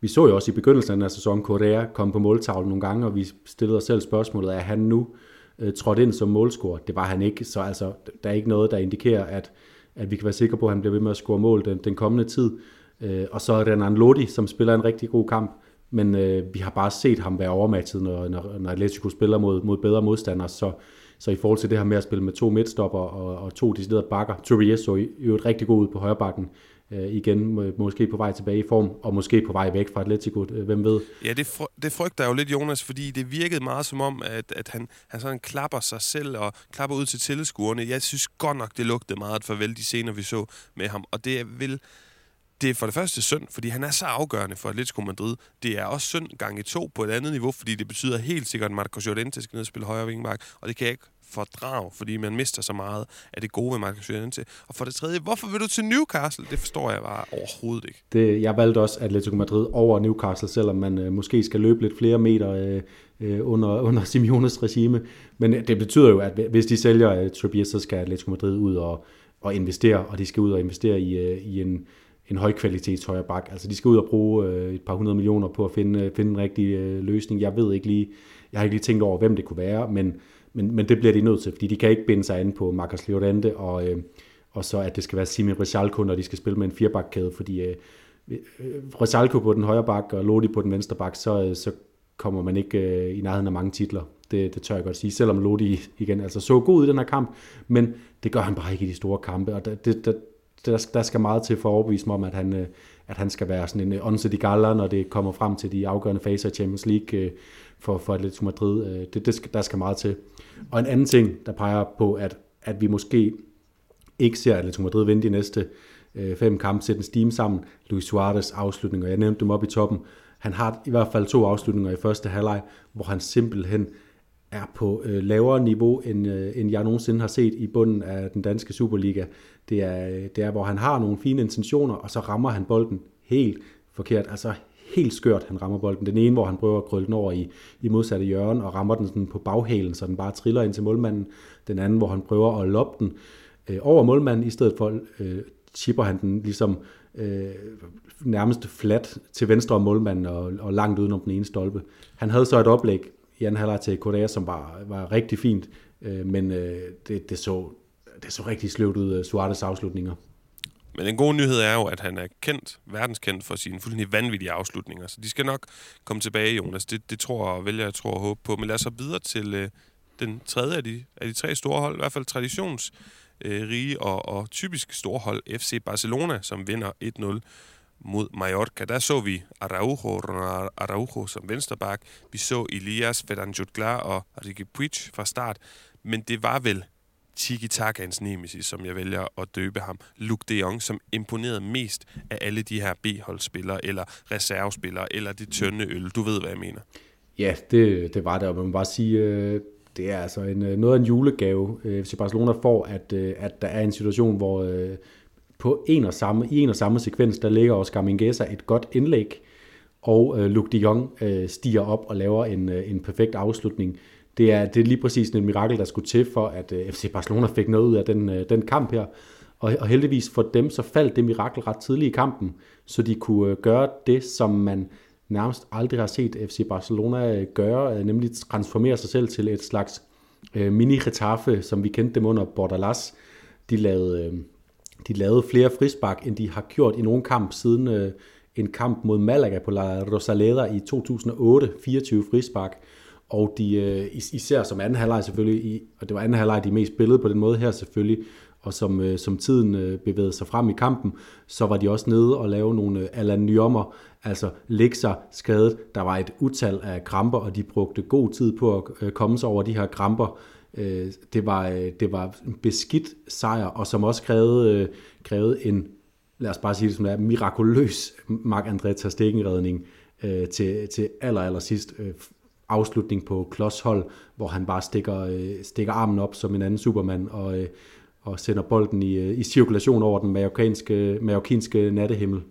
vi så jo også i begyndelsen af den her sæson, Correa kom på måltavlen nogle gange, og vi stillede os selv spørgsmålet, er han nu øh, trådt ind som målscorer? Det var han ikke, så altså, der er ikke noget, der indikerer, at, at vi kan være sikre på, at han bliver ved med at score mål den, den kommende tid. Øh, og så er der Lodi, som spiller en rigtig god kamp men øh, vi har bare set ham være overmatchet, når, når, når Atletico spiller mod, mod bedre modstandere, så, så i forhold til det her med at spille med to midtstopper og, og to deciderede bakker, Tobias så jo et rigtig god ud på højre bakken, øh, igen måske på vej tilbage i form, og måske på vej væk fra Atletico, øh, hvem ved? Ja, det, fry, det frygter jeg jo lidt, Jonas, fordi det virkede meget som om, at, at han, han sådan klapper sig selv og klapper ud til tilskuerne. Jeg synes godt nok, det lugtede meget farvel de scener, vi så med ham, og det vil det er for det første synd, fordi han er så afgørende for Atletico Madrid. Det er også synd gange to på et andet niveau, fordi det betyder helt sikkert, at Marcos Llorente skal ned og spille højre vingbak, og det kan jeg ikke fordrag, fordi man mister så meget af det gode ved Marcos Llorente. Og for det tredje, hvorfor vil du til Newcastle? Det forstår jeg bare overhovedet ikke. Det, jeg valgte også Atletico Madrid over Newcastle, selvom man øh, måske skal løbe lidt flere meter øh, øh under, [LAUGHS] under Simeones regime. Men øh, det betyder jo, at hvis de sælger øh, Trippier, så skal Atletico Madrid ud og, og investere, og de skal ud og investere i, øh, i en en højkvalitets højre bak. Altså de skal ud og bruge øh, et par hundrede millioner på at finde, øh, finde en rigtig øh, løsning. Jeg ved ikke lige, jeg har ikke lige tænkt over, hvem det kunne være, men, men, men det bliver de nødt til, fordi de kan ikke binde sig an på Marcus Llorente, og, øh, og så at det skal være Simi Rizalko, når de skal spille med en firebakkæde, fordi øh, øh Rizalko på den højre bak og Lodi på den venstre bak, så, øh, så kommer man ikke øh, i nærheden af mange titler. Det, det tør jeg godt sige, selvom Lodi igen altså så god i den her kamp, men det gør han bare ikke i de store kampe, og det, det, der, der skal meget til for at overbevise mig om, at han, øh, at han skal være sådan en øh, onset i galler, når det kommer frem til de afgørende faser i Champions League øh, for, for Atletico Madrid. Det, det skal, der skal meget til. Og en anden ting, der peger på, at, at vi måske ikke ser Atletico Madrid vinde de næste fem kampe, sætte en steam sammen. Luis Suarez afslutninger, og jeg nævnte dem op i toppen. Han har i hvert fald to afslutninger i første halvleg, hvor han simpelthen er på øh, lavere niveau, end, øh, end jeg nogensinde har set i bunden af den danske Superliga. Det er, øh, det er, hvor han har nogle fine intentioner, og så rammer han bolden helt forkert. Altså helt skørt, han rammer bolden. Den ene, hvor han prøver at krølle den over i, i modsatte hjørne, og rammer den sådan på baghælen, så den bare triller ind til målmanden. Den anden, hvor han prøver at loppe den øh, over målmanden, i stedet for øh, chipper han den ligesom øh, nærmest flat til venstre om målmanden og, og langt udenom den ene stolpe. Han havde så et oplæg i anden halvleg til Korea, som var, var rigtig fint, øh, men øh, det, det, så, det så rigtig sløvt ud, øh, Suarez afslutninger. Men en god nyhed er jo, at han er kendt, verdenskendt for sine fuldstændig vanvittige afslutninger. Så de skal nok komme tilbage, Jonas. Det, det tror jeg, vælger jeg tror og håber på. Men lad os så videre til øh, den tredje af de, af de tre store hold. I hvert fald traditionsrige øh, og, og typisk store hold. FC Barcelona, som vinder 1-0 mod Mallorca. Der så vi Araujo, Araujo som vensterbak. Vi så Elias Fedanjutglar og Ricky Puig fra start. Men det var vel tiki-takans nemesis, som jeg vælger at døbe ham, Luke de Jong, som imponerede mest af alle de her B-holdspillere, eller reservespillere, eller det tynde øl. Du ved, hvad jeg mener. Ja, det, det var det, og man må bare sige, øh, det er altså en, øh, noget af en julegave, øh, hvis Barcelona får, at, øh, at der er en situation, hvor på en og samme, i en og samme sekvens, der ligger Oscar Mingueza et godt indlæg, og øh, Luke de Jong øh, stiger op og laver en, øh, en perfekt afslutning det er, det er lige præcis en mirakel, der skulle til for, at øh, FC Barcelona fik noget ud af den, øh, den kamp her. Og, og heldigvis for dem, så faldt det mirakel ret tidligt i kampen, så de kunne øh, gøre det, som man nærmest aldrig har set FC Barcelona øh, gøre, øh, nemlig transformere sig selv til et slags øh, mini-retaffe, som vi kendte dem under Bordalas. De lavede, Øh, de lavede flere frispark, end de har gjort i nogen kamp siden øh, en kamp mod Malaga på La Rosaleda i 2008, 24 frispark. Og de, øh, især som anden halvleg selvfølgelig, i, og det var anden halvleg, de mest spillede på den måde her selvfølgelig, og som, øh, som tiden øh, bevægede sig frem i kampen, så var de også nede og lave nogle øh, Alan Nyommer, altså lægge sig skadet. Der var et utal af kramper, og de brugte god tid på at øh, komme sig over de her kramper. Øh, det, var, øh, det var en beskidt sejr, og som også krævede, øh, krævede en, lad os bare sige det som det er, mirakuløs Marc-André Terstegen-redning øh, til, til aller, aller sidst. Øh, afslutning på klodshold, hvor han bare stikker, øh, stikker armen op som en anden supermand og, øh, og sender bolden i, øh, i cirkulation over den marokkanske, marokkanske nattehimmel.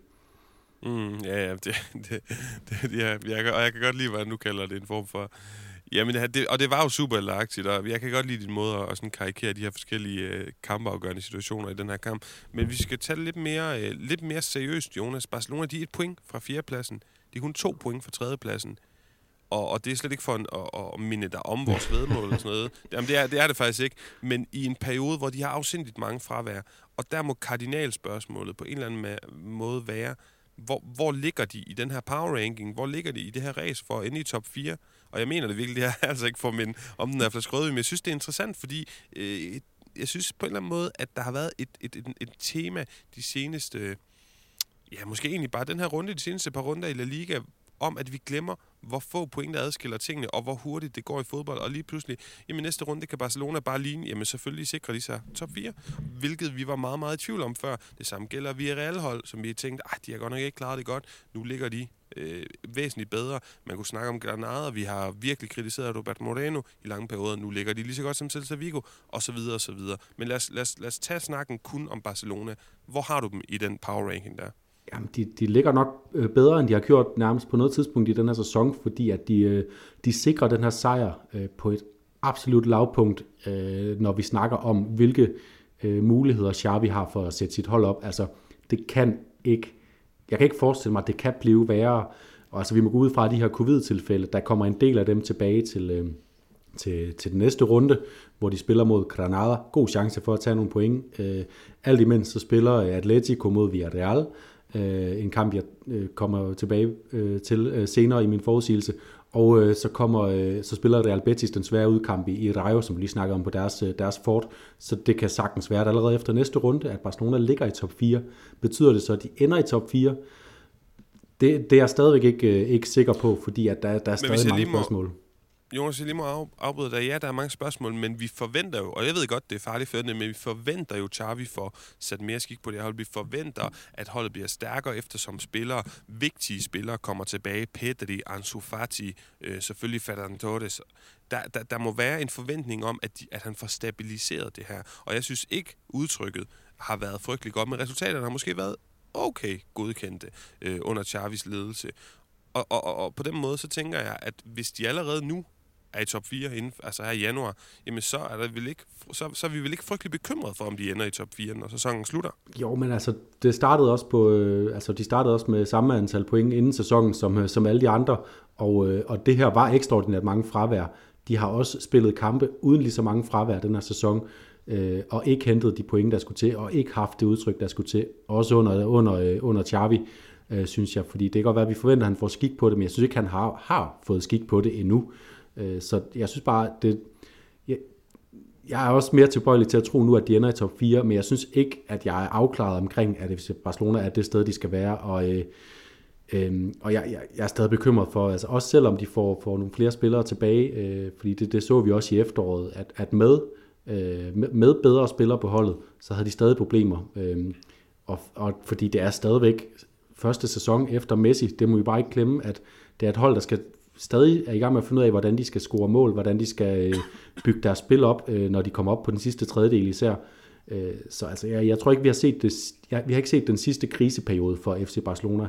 Mm, ja, ja, det, [LAUGHS] det, det, ja jeg, og jeg kan godt lide, hvad nu kalder det en form for... Jamen, det, og det var jo super lagtigt, og jeg kan godt lide din måde at sådan karikere de her forskellige øh, kampafgørende situationer i den her kamp. Men vi skal tage det lidt mere, øh, lidt mere seriøst, Jonas. Barcelona, de er et point fra fjerdepladsen. De er kun to point fra tredjepladsen. Og, og det er slet ikke for en, at, at minde dig om vores vedmål og sådan noget. [LAUGHS] Jamen, det er, det er det faktisk ikke. Men i en periode, hvor de har afsindigt mange fravær, og der må kardinalspørgsmålet på en eller anden måde være, hvor, hvor ligger de i den her power ranking? Hvor ligger de i det her race for at ende i top 4? Og jeg mener det virkelig, det er [LAUGHS] altså ikke for min om den er flaske rødvin, men jeg synes, det er interessant, fordi øh, jeg synes på en eller anden måde, at der har været et, et, et, et tema de seneste, ja, måske egentlig bare den her runde, de seneste par runder i La Liga, om, at vi glemmer, hvor få point, der adskiller tingene, og hvor hurtigt det går i fodbold. Og lige pludselig, jamen næste runde kan Barcelona bare ligne, jamen selvfølgelig sikrer de sig top 4, hvilket vi var meget, meget i tvivl om før. Det samme gælder vi hold, som vi tænkte, at de har godt nok ikke klaret det godt. Nu ligger de øh, væsentligt bedre. Man kunne snakke om Granada, vi har virkelig kritiseret Robert Moreno i lange perioder. Nu ligger de lige så godt som Celta Vigo, og så videre, og så videre. Men lad os, lad os, lad os tage snakken kun om Barcelona. Hvor har du dem i den power ranking der? Jamen, de, de ligger nok øh, bedre, end de har gjort nærmest på noget tidspunkt i den her sæson, fordi at de, øh, de sikrer den her sejr øh, på et absolut lavpunkt, når vi snakker om, hvilke muligheder Xavi har for at sætte sit hold op. Altså, det kan ikke, jeg kan ikke forestille mig, at det kan blive værre. Og altså, vi må gå ud fra de her covid-tilfælde, der kommer en del af dem tilbage til, til, til den næste runde, hvor de spiller mod Granada. God chance for at tage nogle point. alt imens så spiller Atletico mod Villarreal, øh, en kamp, jeg øh, kommer tilbage øh, til øh, senere i min forudsigelse. Og øh, så kommer øh, så spiller Real Betis den svære udkamp i, i Rayo, som vi lige snakker om på deres, øh, deres fort. Så det kan sagtens være, at allerede efter næste runde, at Barcelona ligger i top 4. Betyder det så, at de ender i top 4? Det, det er jeg stadigvæk ikke, øh, ikke sikker på, fordi at der, der er stadig mange spørgsmål. Må Jonas, jeg lige må afbryde dig. Ja, der er mange spørgsmål, men vi forventer jo, og jeg ved godt, det er farligt for det, men vi forventer jo, Xavi får sat mere skik på det hold. Vi forventer, at holdet bliver stærkere, eftersom spillere, vigtige spillere, kommer tilbage. Pedri, Ansu Fati, øh, selvfølgelig Ferran Torres. Der, der, der må være en forventning om, at, de, at han får stabiliseret det her. Og jeg synes ikke, udtrykket har været frygtelig godt, men resultaterne har måske været okay godkendte øh, under Chavis ledelse. Og, og, og, og på den måde, så tænker jeg, at hvis de allerede nu er i top 4 inden, altså her i januar, jamen så er, der vel ikke, så, så er vi vel ikke frygtelig bekymret for, om de ender i top 4, når sæsonen slutter. Jo, men altså, det startede også på, øh, altså, de startede også med samme antal point inden sæsonen, som, øh, som alle de andre, og, øh, og det her var ekstraordinært mange fravær. De har også spillet kampe uden lige så mange fravær den her sæson, øh, og ikke hentet de point, der skulle til, og ikke haft det udtryk, der skulle til, også under, under, øh, under Xavi, øh, synes jeg, fordi det kan godt være, at vi forventer, at han får skik på det, men jeg synes ikke, han har, har fået skik på det endnu. Øh, så jeg synes bare, det, jeg, jeg er også mere tilbøjelig til at tro nu, at de ender i top 4, men jeg synes ikke, at jeg er afklaret omkring, at Barcelona er det sted, de skal være, og øh, Øhm, og jeg, jeg, jeg er stadig bekymret for, altså også selvom de får, får nogle flere spillere tilbage, øh, fordi det, det så vi også i efteråret, at, at med, øh, med bedre spillere på holdet, så havde de stadig problemer. Øh, og, og fordi det er stadigvæk første sæson efter Messi, det må vi bare ikke glemme, at det er et hold, der skal stadig er i gang med at finde ud af, hvordan de skal score mål, hvordan de skal øh, bygge deres spil op, øh, når de kommer op på den sidste tredjedel især. Øh, så altså, jeg, jeg tror ikke, vi har set det, jeg, vi har ikke set den sidste kriseperiode for FC Barcelona.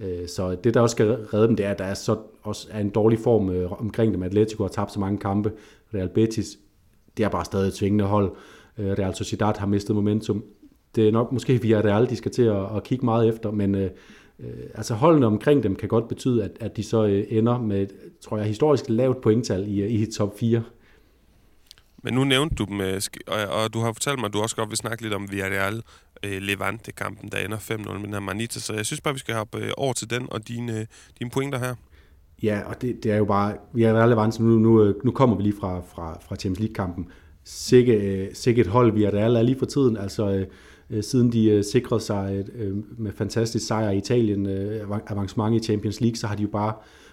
Øh, så det, der også skal redde dem, det er, at der er så også er en dårlig form øh, omkring dem. Atletico har tabt så mange kampe. Real Betis, det er bare stadig et tvingende hold. Øh, Real Sociedad har mistet momentum. Det er nok måske via Real, de skal til at, at kigge meget efter, men øh, øh, altså holdene omkring dem kan godt betyde, at, at de så ender med, tror jeg, historisk lavt pointtal i, i top 4. Men nu nævnte du dem, og, og du har fortalt mig, at du også godt vil snakke lidt om Villarreal øh, Levante-kampen, der ender 5-0 med den her Manita. Så jeg synes bare, vi skal hoppe øh, over til den og dine, øh, dine pointer her. Ja, og det, det er jo bare, vi er relevant, nu, nu, øh, nu kommer vi lige fra, fra, fra Champions League-kampen. Sikke, øh, sikke et hold, vi er lige for tiden, altså øh, Øh, siden de øh, sikrede sig øh, øh, med fantastisk sejr i Italien, øh, avancement i Champions League, så har de jo bare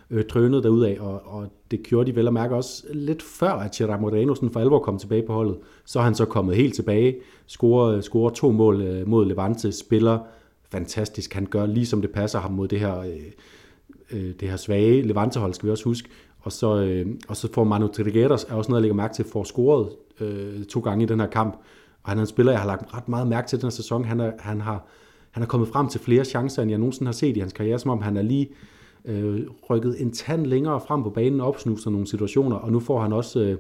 øh, drønet derudad, og, og det gjorde de vel at mærke også lidt før, at Gerard Moreno sådan for alvor kom tilbage på holdet. Så er han så kommet helt tilbage, scorer, øh, scorer to mål øh, mod Levante, spiller fantastisk. Han gør lige som det passer ham mod det her, øh, øh, det her svage Levante-hold, skal vi også huske. Og så, øh, og så får Manu Trigueros, er også noget, jeg lægger mærke til, får scoret øh, to gange i den her kamp. Og han er en spiller, jeg har lagt ret meget mærke til den her sæson. Han, er, han, har, han er kommet frem til flere chancer, end jeg nogensinde har set i hans karriere, som om han er lige øh, rykket en tand længere frem på banen og opsnuser nogle situationer, og nu får han også øh,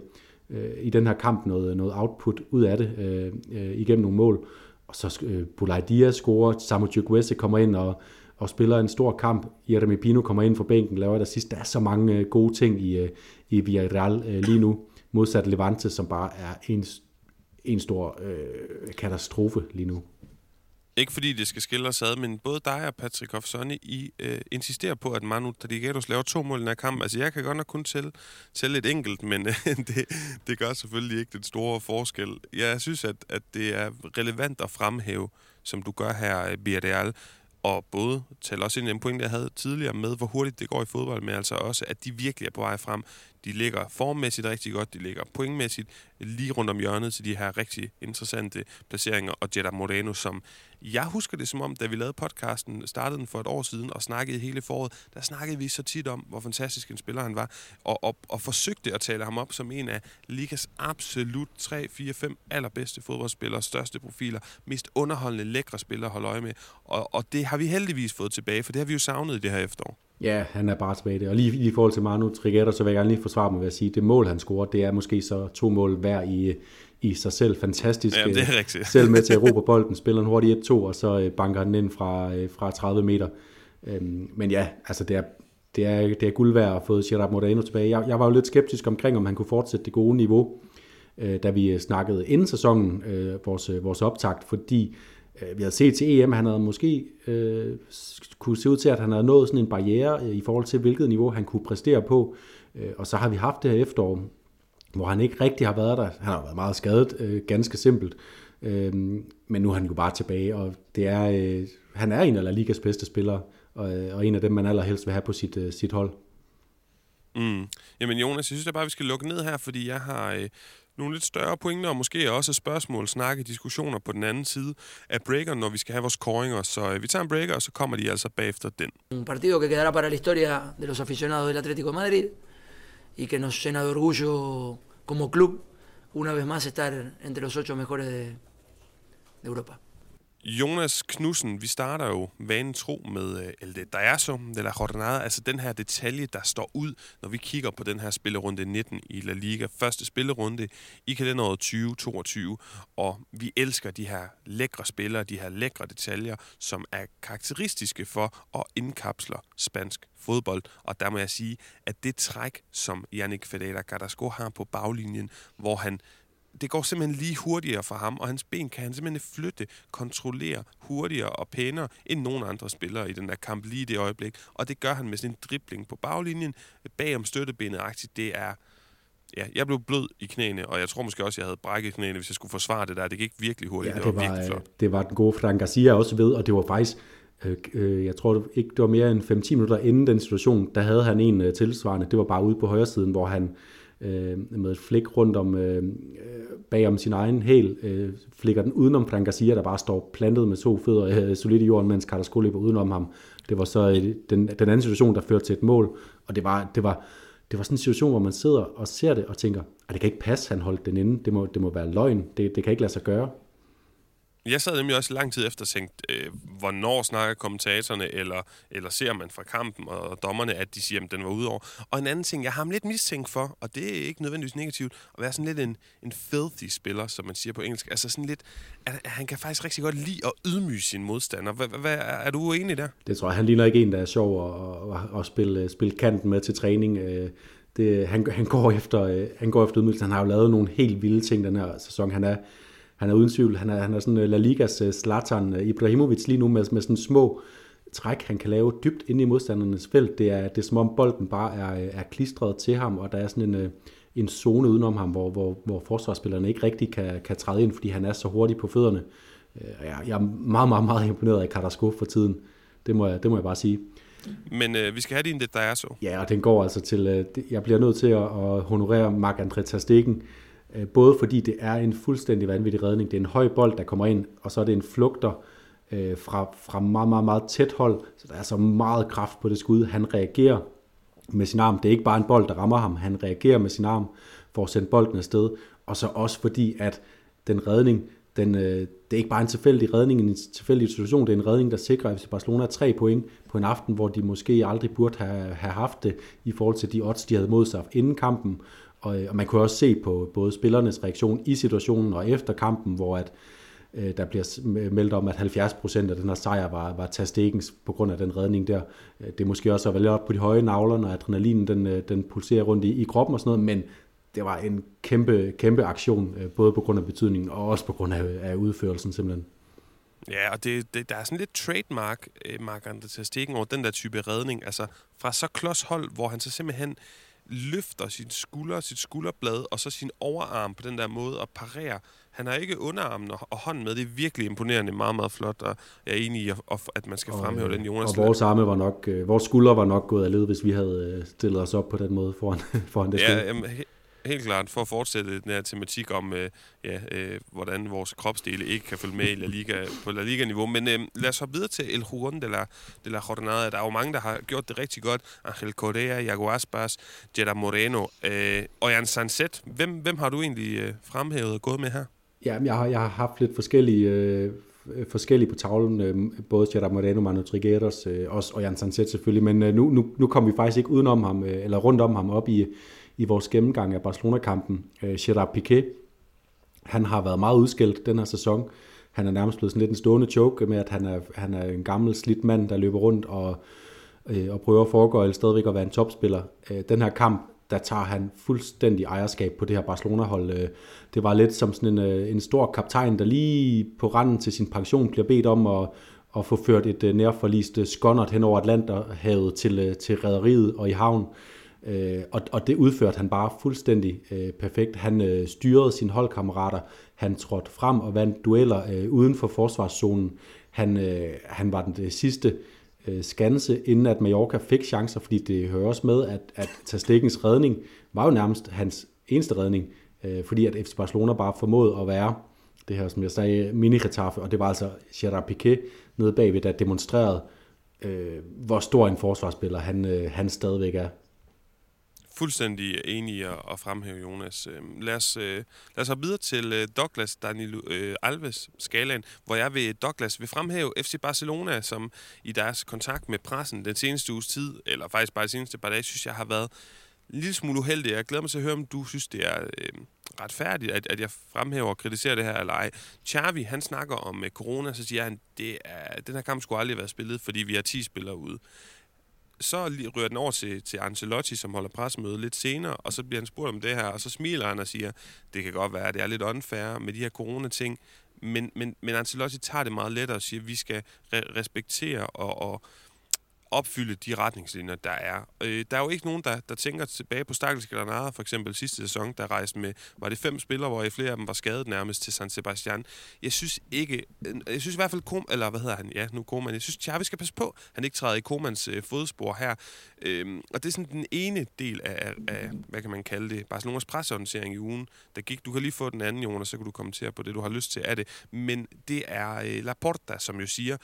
øh, i den her kamp noget, noget output ud af det øh, øh, igennem nogle mål. Og så øh, Bulay Diaz scorer, Samu Chukwese kommer ind og, og spiller en stor kamp. Jeremy Pino kommer ind fra bænken, laver der sidst. Der er så mange øh, gode ting i, øh, i Villarreal øh, lige nu, modsat Levante, som bare er en, en stor øh, katastrofe lige nu. Ikke fordi det skal skille os ad, men både dig og Patrick Hofsoni, I øh, insisterer på, at Manu Trigueros laver to mål i den her kamp. Altså, jeg kan godt nok kun tælle, tælle et enkelt, men øh, [LAUGHS] det, det gør selvfølgelig ikke den store forskel. Jeg synes, at, at det er relevant at fremhæve, som du gør her, øh, Biadeal, og både tælle også ind i en point, jeg havde tidligere med, hvor hurtigt det går i fodbold, men altså også, at de virkelig er på vej frem. De ligger formmæssigt rigtig godt, de ligger pointmæssigt lige rundt om hjørnet til de her rigtig interessante placeringer, og Jetta Moreno, som jeg husker det som om, da vi lavede podcasten, startede den for et år siden og snakkede hele foråret, der snakkede vi så tit om, hvor fantastisk en spiller han var, og, og, og forsøgte at tale ham op som en af Ligas absolut 3, 4, 5 allerbedste fodboldspillere, største profiler, mest underholdende, lækre spillere at holde øje med. Og, og det har vi heldigvis fået tilbage, for det har vi jo savnet i det her efterår. Ja, han er bare tilbage det. Og lige, lige i forhold til Manu Trigger, så vil jeg gerne lige forsvare mig ved at sige, at det mål, han scorer, det er måske så to mål hver i, i sig selv. Fantastisk. Ja, det er rigtigt. [LAUGHS] selv med til at råbe bolden, spiller en hurtigt 1-2, og så øh, banker den ind fra, øh, fra 30 meter. Øhm, men ja, altså det er, det er, det er guld værd at få Gerard Moreno tilbage. Jeg, jeg var jo lidt skeptisk omkring, om han kunne fortsætte det gode niveau, øh, da vi snakkede inden sæsonen, vores, vores optakt, fordi Øh, vi havde set til EM, han havde måske øh, kunne se ud til, at han havde nået sådan en barriere øh, i forhold til, hvilket niveau han kunne præstere på. Øh, og så har vi haft det her efterår, hvor han ikke rigtig har været der. Han har været meget skadet, øh, ganske simpelt. Øh, men nu er han jo bare tilbage, og det er, øh, han er en af Ligas bedste spillere, og, øh, og en af dem, man allerhelst vil have på sit, øh, sit hold. Mm. Jamen Jonas, jeg synes da bare, vi skal lukke ned her, fordi jeg har øh, nogle lidt større pointer, og måske også spørgsmål, snakke, diskussioner på den anden side af breakeren, når vi skal have vores koringer. Så øh, vi tager en breaker, og så kommer de altså bagefter den. Un partido que quedará para la historia de los aficionados del Atlético de Madrid y que nos llena de orgullo como club una vez más estar entre los ocho mejores de, de Europa. Jonas Knudsen, vi starter jo vanen tro med El El Dayaso de la Jornada, altså den her detalje, der står ud, når vi kigger på den her spillerunde 19 i La Liga. Første spillerunde i kalenderåret 2022, og vi elsker de her lækre spillere, de her lækre detaljer, som er karakteristiske for at indkapsle spansk fodbold. Og der må jeg sige, at det træk, som Yannick Fedela Carrasco har på baglinjen, hvor han det går simpelthen lige hurtigere for ham, og hans ben kan han simpelthen flytte, kontrollere hurtigere og pænere end nogen andre spillere i den der kamp lige i det øjeblik. Og det gør han med sin dribling på baglinjen, bag om støttebenet aktivt. Det er... Ja, jeg blev blød i knæene, og jeg tror måske også, jeg havde brækket knæene, hvis jeg skulle forsvare det der. Det gik virkelig hurtigt. Ja, det, det, var, var, virkelig flot. det var den gode Frank Garcia også ved, og det var faktisk, øh, øh, jeg tror ikke, det var mere end 5-10 minutter inden den situation, der havde han en øh, tilsvarende. Det var bare ude på højre siden, hvor han øh, med et flik rundt om øh, øh bag om sin egen hæl, øh, flikker den udenom Frank Garcia, der bare står plantet med to fødder øh, solidt i jorden, mens Carlos løber udenom ham. Det var så øh, den, den anden situation, der førte til et mål, og det var, det var, det var sådan en situation, hvor man sidder og ser det og tænker, at det kan ikke passe, han holdt den inde. Det må, det må være løgn. Det, det kan ikke lade sig gøre. Jeg sad nemlig også lang tid efter og tænkte, øh, hvornår snakker kommentatorerne, eller, eller ser man fra kampen og dommerne, at de siger, at den var udover. Og en anden ting, jeg har ham lidt mistænkt for, og det er ikke nødvendigvis negativt, at være sådan lidt en, en filthy spiller, som man siger på engelsk. Altså sådan lidt, at, han kan faktisk rigtig godt lide at ydmyge sin modstander. Hvad, hvad, er du uenig der? Det tror jeg, han ligner ikke en, der er sjov at, at, at spille, spille kanten med til træning. Øh, det, han, han, går efter, øh, han går efter ydmygelsen. Han har jo lavet nogle helt vilde ting den her sæson. Han er han er uden tvivl, han er, han er sådan øh, La Ligas uh, Zlatan uh, Ibrahimovic lige nu med, med sådan små træk, han kan lave dybt ind i modstandernes felt. Det er, det er som om bolden bare er, er klistret til ham, og der er sådan en, en zone udenom ham, hvor, hvor, hvor forsvarsspillerne ikke rigtig kan, kan træde ind, fordi han er så hurtig på fødderne. Jeg, jeg er meget, meget, meget imponeret af Carrasco for tiden. Det må jeg, det må jeg bare sige. Men øh, vi skal have din det, der er så. Ja, og den går altså til... Øh, jeg bliver nødt til at, at honorere Marc-André Ter Stegen, Øh, Øh, både fordi det er en fuldstændig vanvittig redning. Det er en høj bold, der kommer ind, og så er det en flugter øh, fra, fra meget, meget, meget tæt hold. Så der er så meget kraft på det skud. Han reagerer med sin arm. Det er ikke bare en bold, der rammer ham. Han reagerer med sin arm for at sende bolden afsted. Og så også fordi, at den redning, den, øh, det er ikke bare en tilfældig redning, en tilfældig situation, det er en redning, der sikrer FC Barcelona tre point på en aften, hvor de måske aldrig burde have, have haft det i forhold til de odds, de havde mod sig inden kampen. Og, øh, og man kunne også se på både spillernes reaktion i situationen og efter kampen, hvor at, øh, der bliver meldt om, at 70% af den her sejr var, var Tastekens på grund af den redning der. Øh, det er måske også at være op på de høje navler, når adrenalinen den, øh, den pulserer rundt i, i kroppen og sådan noget, men det var en kæmpe, kæmpe aktion, både på grund af betydningen og også på grund af, af udførelsen simpelthen. Ja, og det, det, der er sådan lidt trademark, Mark Andre Stegen over den der type redning. Altså fra så klods hold, hvor han så simpelthen løfter sin skulder, sit skulderblad, og så sin overarm på den der måde og parerer. Han har ikke underarmen og, og hånden med. Det er virkelig imponerende, meget, meget flot, og jeg er enig i, at man skal fremhæve og, den Jonas. Og vores arme var nok, øh, vores skuldre var nok gået af led, hvis vi havde øh, stillet os op på den måde foran, [LAUGHS] foran det ja, jamen, helt klart, for at fortsætte den her tematik om, øh, ja, øh, hvordan vores kropsdele ikke kan følge med i La Liga, på La Liga-niveau. Men øh, lad os hoppe videre til El Juron de la, de la Jornada. Der er jo mange, der har gjort det rigtig godt. Angel Correa, Iago Aspas, Jetta Moreno øh, og Jan Sanset. Hvem, hvem har du egentlig øh, fremhævet og gået med her? Ja, jeg har, jeg har haft lidt forskellige... Øh forskellige på tavlen, øh, både Gerard Moreno, Manu Trigueros øh, også, og Jan Sanset selvfølgelig, men øh, nu, nu, nu kom vi faktisk ikke udenom ham, øh, eller rundt om ham op i, i vores gennemgang af Barcelona-kampen. Øh, Gerard Piqué, han har været meget udskilt den her sæson. Han er nærmest blevet sådan lidt en stående joke med, at han er, han er en gammel, slidt mand, der løber rundt og, øh, og prøver at foregå eller stadigvæk at være en topspiller. Øh, den her kamp, der tager han fuldstændig ejerskab på det her Barcelona-hold. Øh, det var lidt som sådan en, øh, en stor kaptajn, der lige på randen til sin pension bliver bedt om at, at få ført et øh, nærforlist øh, skåndert hen over Atlanterhavet til, øh, til rædderiet og i havn. Øh, og, og det udførte han bare fuldstændig øh, perfekt. Han øh, styrede sine holdkammerater, han trådte frem og vandt dueller øh, uden for forsvarszonen. Han, øh, han var den det sidste øh, skanse, inden at Mallorca fik chancer, fordi det hører også med, at, at Tastikkens redning var jo nærmest hans eneste redning, øh, fordi at FC Barcelona bare formåede at være det her, som jeg sagde, mini og det var altså Gerard Piqué nede bagved, der demonstrerede, øh, hvor stor en forsvarsspiller han, øh, han stadigvæk er Fuldstændig enig i at, at fremhæve Jonas. Øhm, lad, os, øh, lad os hoppe videre til øh, Douglas Danilo øh, Alves skalaen, hvor jeg ved Douglas vil fremhæve FC Barcelona, som i deres kontakt med pressen den seneste uges tid, eller faktisk bare de seneste par dage, synes jeg har været en lille smule uheldig. Jeg glæder mig til at høre, om du synes, det er øh, retfærdigt, at, at jeg fremhæver og kritiserer det her eller ej. Xavi, han snakker om øh, corona, så siger han, det er, den her kamp skulle aldrig have været spillet, fordi vi har 10 spillere ude så rører den over til, til Ancelotti, som holder pressemøde lidt senere, og så bliver han spurgt om det her, og så smiler han og siger, det kan godt være, at det er lidt unfair med de her corona-ting, men, men, men Ancelotti tager det meget lettere og siger, at vi skal re- respektere og, og opfylde de retningslinjer, der er. Øh, der er jo ikke nogen, der, der tænker tilbage på Stakkels Granada, for eksempel sidste sæson, der rejste med, var det fem spillere, hvor flere af dem var skadet nærmest til San Sebastian. Jeg synes ikke, øh, jeg synes i hvert fald, Kom, eller hvad hedder han, ja, nu Koman, jeg synes, Xavi skal passe på, han ikke træder i Komans øh, fodspor her. Øh, og det er sådan den ene del af, af, hvad kan man kalde det, Barcelonas presseorganisering i ugen, der gik. Du kan lige få den anden, Jonas, så kan du kommentere på det, du har lyst til af det. Men det er øh, Laporta, som jo siger,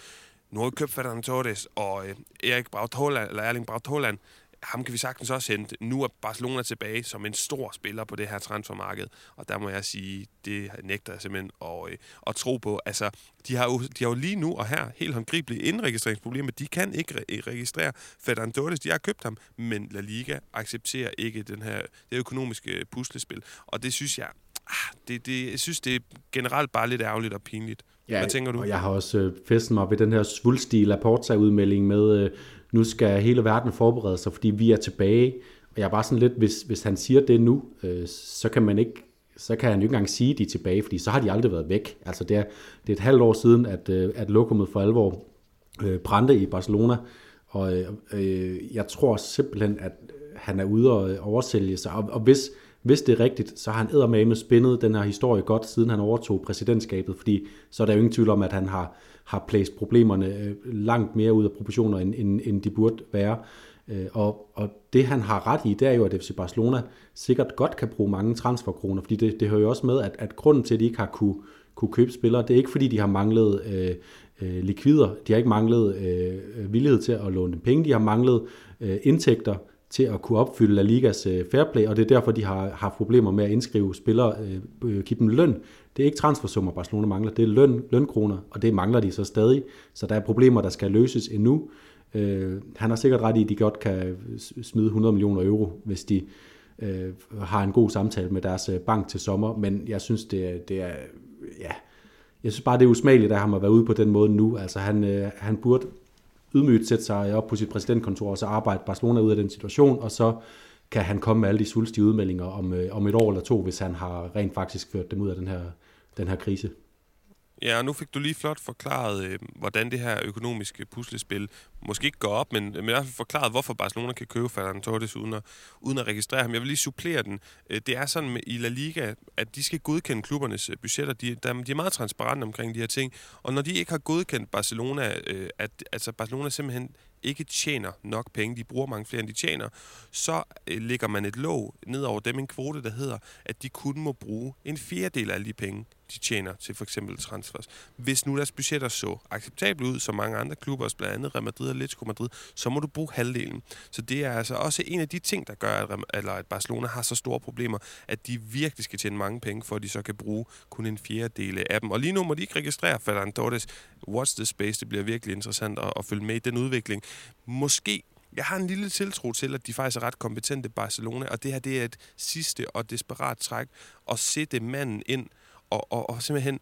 nu har vi købt Ferdinand Torres og øh, Erik Braut Holland, eller Erling Braut Holland. Ham kan vi sagtens også hente. Nu er Barcelona tilbage som en stor spiller på det her transfermarked. Og der må jeg sige, det nægter jeg simpelthen at, øh, at tro på. Altså, de har, jo, de har jo lige nu og her helt håndgribelige indregistreringsproblemer. De kan ikke re- registrere Ferdinand Torres. De har købt ham, men La Liga accepterer ikke den her, det økonomiske øh, puslespil. Og det synes jeg, ah, det, det, jeg synes, det er generelt bare lidt ærgerligt og pinligt. Ja, Hvad tænker du? Og jeg har også øh, festet mig ved den her svulstige Laporta-udmelding med, øh, nu skal hele verden forberede sig, fordi vi er tilbage. Og jeg er bare sådan lidt, hvis, hvis han siger det nu, øh, så kan man ikke så kan han jo ikke engang sige, at de er tilbage, fordi så har de aldrig været væk. Altså det er, det er et halvt år siden, at, øh, at lokummet for alvor øh, brændte i Barcelona, og øh, øh, jeg tror simpelthen, at han er ude og oversælge sig. Og, og hvis, hvis det er rigtigt, så har han eddermame spændet den her historie godt, siden han overtog præsidentskabet, fordi så er der jo ingen tvivl om, at han har, har placed problemerne øh, langt mere ud af proportioner, end, end, end de burde være. Øh, og, og det han har ret i, det er jo, at FC Barcelona sikkert godt kan bruge mange transferkroner, fordi det, det hører jo også med, at, at grunden til, at de ikke har kunne, kunne købe spillere, det er ikke fordi, de har manglet øh, øh, likvider, de har ikke manglet øh, øh villighed til at låne dem penge, de har manglet øh, indtægter, til at kunne opfylde La Ligas øh, fair play, og det er derfor, de har haft problemer med at indskrive spillere, øh, øh, give dem løn. Det er ikke transfersummer, Barcelona mangler, det er løn, lønkroner, og det mangler de så stadig. Så der er problemer, der skal løses endnu. Øh, han har sikkert ret i, at de godt kan smide 100 millioner euro, hvis de øh, har en god samtale med deres øh, bank til sommer, men jeg synes, det, det er, ja, jeg synes bare, det er usmageligt, at han at være ude på den måde nu. Altså, han, øh, han burde ydmygt sætte sig op på sit præsidentkontor og så arbejde Barcelona ud af den situation, og så kan han komme med alle de svulstige udmeldinger om, øh, om et år eller to, hvis han har rent faktisk ført dem ud af den her, den her krise. Ja, og nu fik du lige flot forklaret, øh, hvordan det her økonomiske puslespil måske ikke går op, men, men i hvert fald forklaret, hvorfor Barcelona kan købe Ferran Torres uden at, uden at registrere ham. Jeg vil lige supplere den. Øh, det er sådan med, i La Liga, at de skal godkende klubbernes øh, budgetter. De, der, de er meget transparente omkring de her ting. Og når de ikke har godkendt Barcelona, øh, at altså Barcelona simpelthen ikke tjener nok penge, de bruger mange flere, end de tjener, så øh, lægger man et låg ned over dem, en kvote, der hedder, at de kun må bruge en fjerdedel af alle de penge, de tjener til for eksempel transfers. Hvis nu deres budgetter så acceptabelt ud, som mange andre klubber, også blandt andet Real Madrid og Atletico Madrid, så må du bruge halvdelen. Så det er altså også en af de ting, der gør, at, eller at Barcelona har så store problemer, at de virkelig skal tjene mange penge, for at de så kan bruge kun en fjerdedel af dem. Og lige nu må de ikke registrere Ferran Torres. Watch the space, det bliver virkelig interessant at, at følge med i den udvikling. Måske jeg har en lille tiltro til, at de faktisk er ret kompetente Barcelona, og det her det er et sidste og desperat træk at sætte manden ind og, og, og simpelthen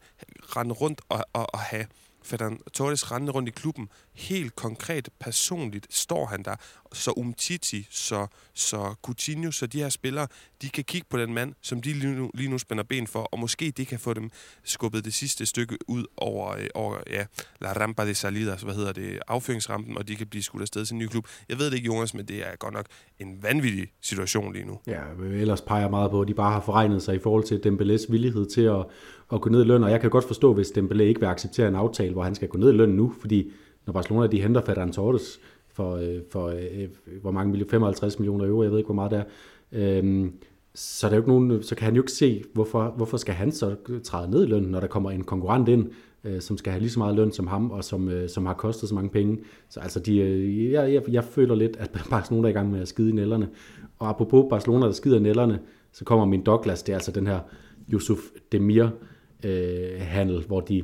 rende rundt og, og, og have Ferdinand Torres rende rundt i klubben. Helt konkret, personligt står han der. Så Umtiti, så, så Coutinho, så de her spillere, de kan kigge på den mand, som de lige nu, lige nu spænder ben for, og måske det kan få dem skubbet det sidste stykke ud over, øh, over ja, La Rampa de Salidas, hvad hedder det, affyringsrampen, og de kan blive skudt afsted til en ny klub. Jeg ved det ikke, Jonas, men det er godt nok en vanvittig situation lige nu. Ja, ellers peger meget på, at de bare har forregnet sig i forhold til Dembélés villighed til at, at gå ned i løn, og jeg kan godt forstå, hvis Dembélé ikke vil acceptere en aftale, hvor han skal gå ned i løn nu, fordi når Barcelona de henter Ferran Torres for, øh, for øh, øh hvor mange 55 millioner euro, jeg ved ikke, hvor meget det er, øhm, så, der er jo ikke nogen, øh, så kan han jo ikke se, hvorfor, hvorfor skal han så træde ned i løn, når der kommer en konkurrent ind, øh, som skal have lige så meget løn som ham, og som, øh, som har kostet så mange penge. Så altså, de, øh, jeg, jeg, jeg føler lidt, at [LAUGHS] Barcelona er i gang med at skide i nælderne. Og apropos Barcelona, der skider i nælderne, så kommer min Douglas, det er altså den her Yusuf Demir øh, handel, hvor de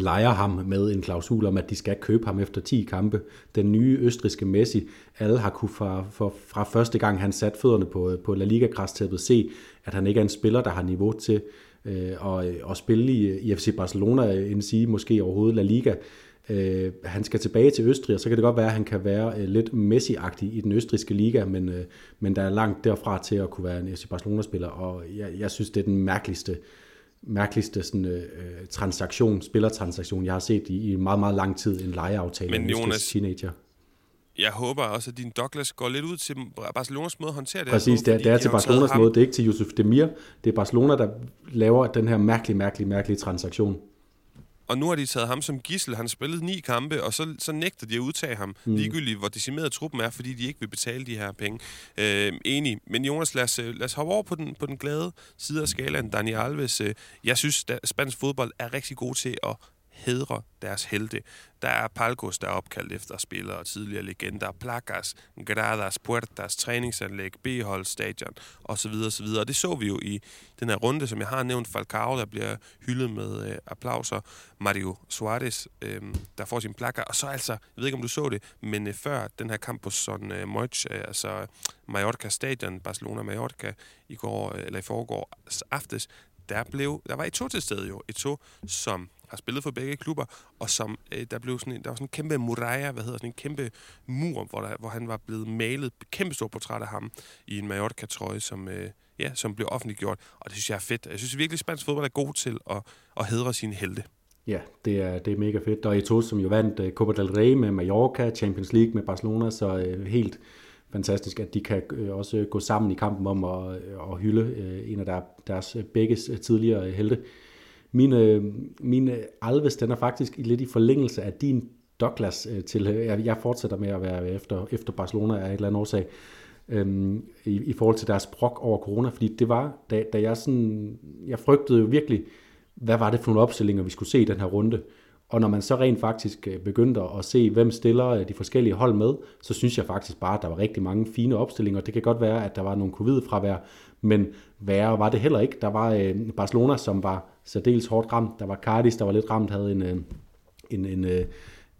leger ham med en klausul om, at de skal købe ham efter 10 kampe. Den nye østriske Messi, alle har kunne fra, fra, fra første gang, han satte fødderne på, på La Liga-græstæppet, se, at han ikke er en spiller, der har niveau til øh, at, at spille i, i FC Barcelona, øh, end sige måske overhovedet La Liga. Øh, han skal tilbage til Østrig, og så kan det godt være, at han kan være øh, lidt Messi-agtig i den østriske liga, men, øh, men der er langt derfra til at kunne være en FC Barcelona-spiller, og jeg, jeg synes, det er den mærkeligste mærkeligste sådan, øh, transaktion, spillertransaktion, jeg har set i, i meget, meget lang tid, en lejeaftale Men med Jonas, teenager. Jeg håber også, at din Douglas går lidt ud til Barcelonas måde at håndtere det. Præcis, det er, det er til Barcelonas måde, det er ikke til Yusuf Demir. Det er Barcelona, der laver den her mærkelige, mærkelige, mærkelige transaktion. Og nu har de taget ham som gissel. Han har spillet ni kampe, og så, så nægter de at udtage ham, mm. ligegyldigt hvor decimeret truppen er, fordi de ikke vil betale de her penge. Øh, enig. Men Jonas, lad os, øh, lad os hoppe over på den, på den glade side af skalaen. Dani Alves, øh, jeg synes, at spansk fodbold er rigtig god til at hedre deres helte. Der er Palcos, der er opkaldt efter spillere og tidligere legender, Placas, Gradas, Puertas, træningsanlæg, B-hold, stadion osv. osv. Og det så vi jo i den her runde, som jeg har nævnt, Falcao, der bliver hyldet med øh, applauser, Mario Suarez, øh, der får sin plakker, og så altså, jeg ved ikke om du så det, men øh, før den her kamp på Son øh, Moich, øh, altså Mallorca Stadion, Barcelona-Mallorca, i går, øh, eller i forgår aftes, der, blev, der var et to til stede jo. Et to, som har spillet for begge klubber, og som øh, der blev sådan en, der var sådan en kæmpe muraya, hvad hedder sådan en kæmpe mur, hvor, der, hvor han var blevet malet kæmpe stort portræt af ham i en Mallorca-trøje, som, øh, ja, som blev offentliggjort. Og det synes jeg er fedt. Jeg synes virkelig, at spansk fodbold er god til at, at hedre sine helte. Ja, det er, det er mega fedt. Og Eto'o, som jo vandt uh, Copa del Rey med Mallorca, Champions League med Barcelona, så uh, helt fantastisk, at de kan uh, også gå sammen i kampen om at, at hylde uh, en af der, deres begge tidligere helte. Mine, øh, mine øh, Alves, den er faktisk lidt i forlængelse af din Douglas øh, til, jeg, jeg fortsætter med at være efter, efter Barcelona af et eller andet årsag, øhm, i, i forhold til deres brok over corona, fordi det var, da, da jeg sådan, jeg frygtede jo virkelig, hvad var det for nogle opstillinger, vi skulle se i den her runde, og når man så rent faktisk øh, begyndte at se, hvem stiller øh, de forskellige hold med, så synes jeg faktisk bare, at der var rigtig mange fine opstillinger. Det kan godt være, at der var nogle covid-fravær, men værre var det heller ikke. Der var øh, Barcelona, som var særdeles hårdt ramt. Der var Cardis, der var lidt ramt, havde en, en, en,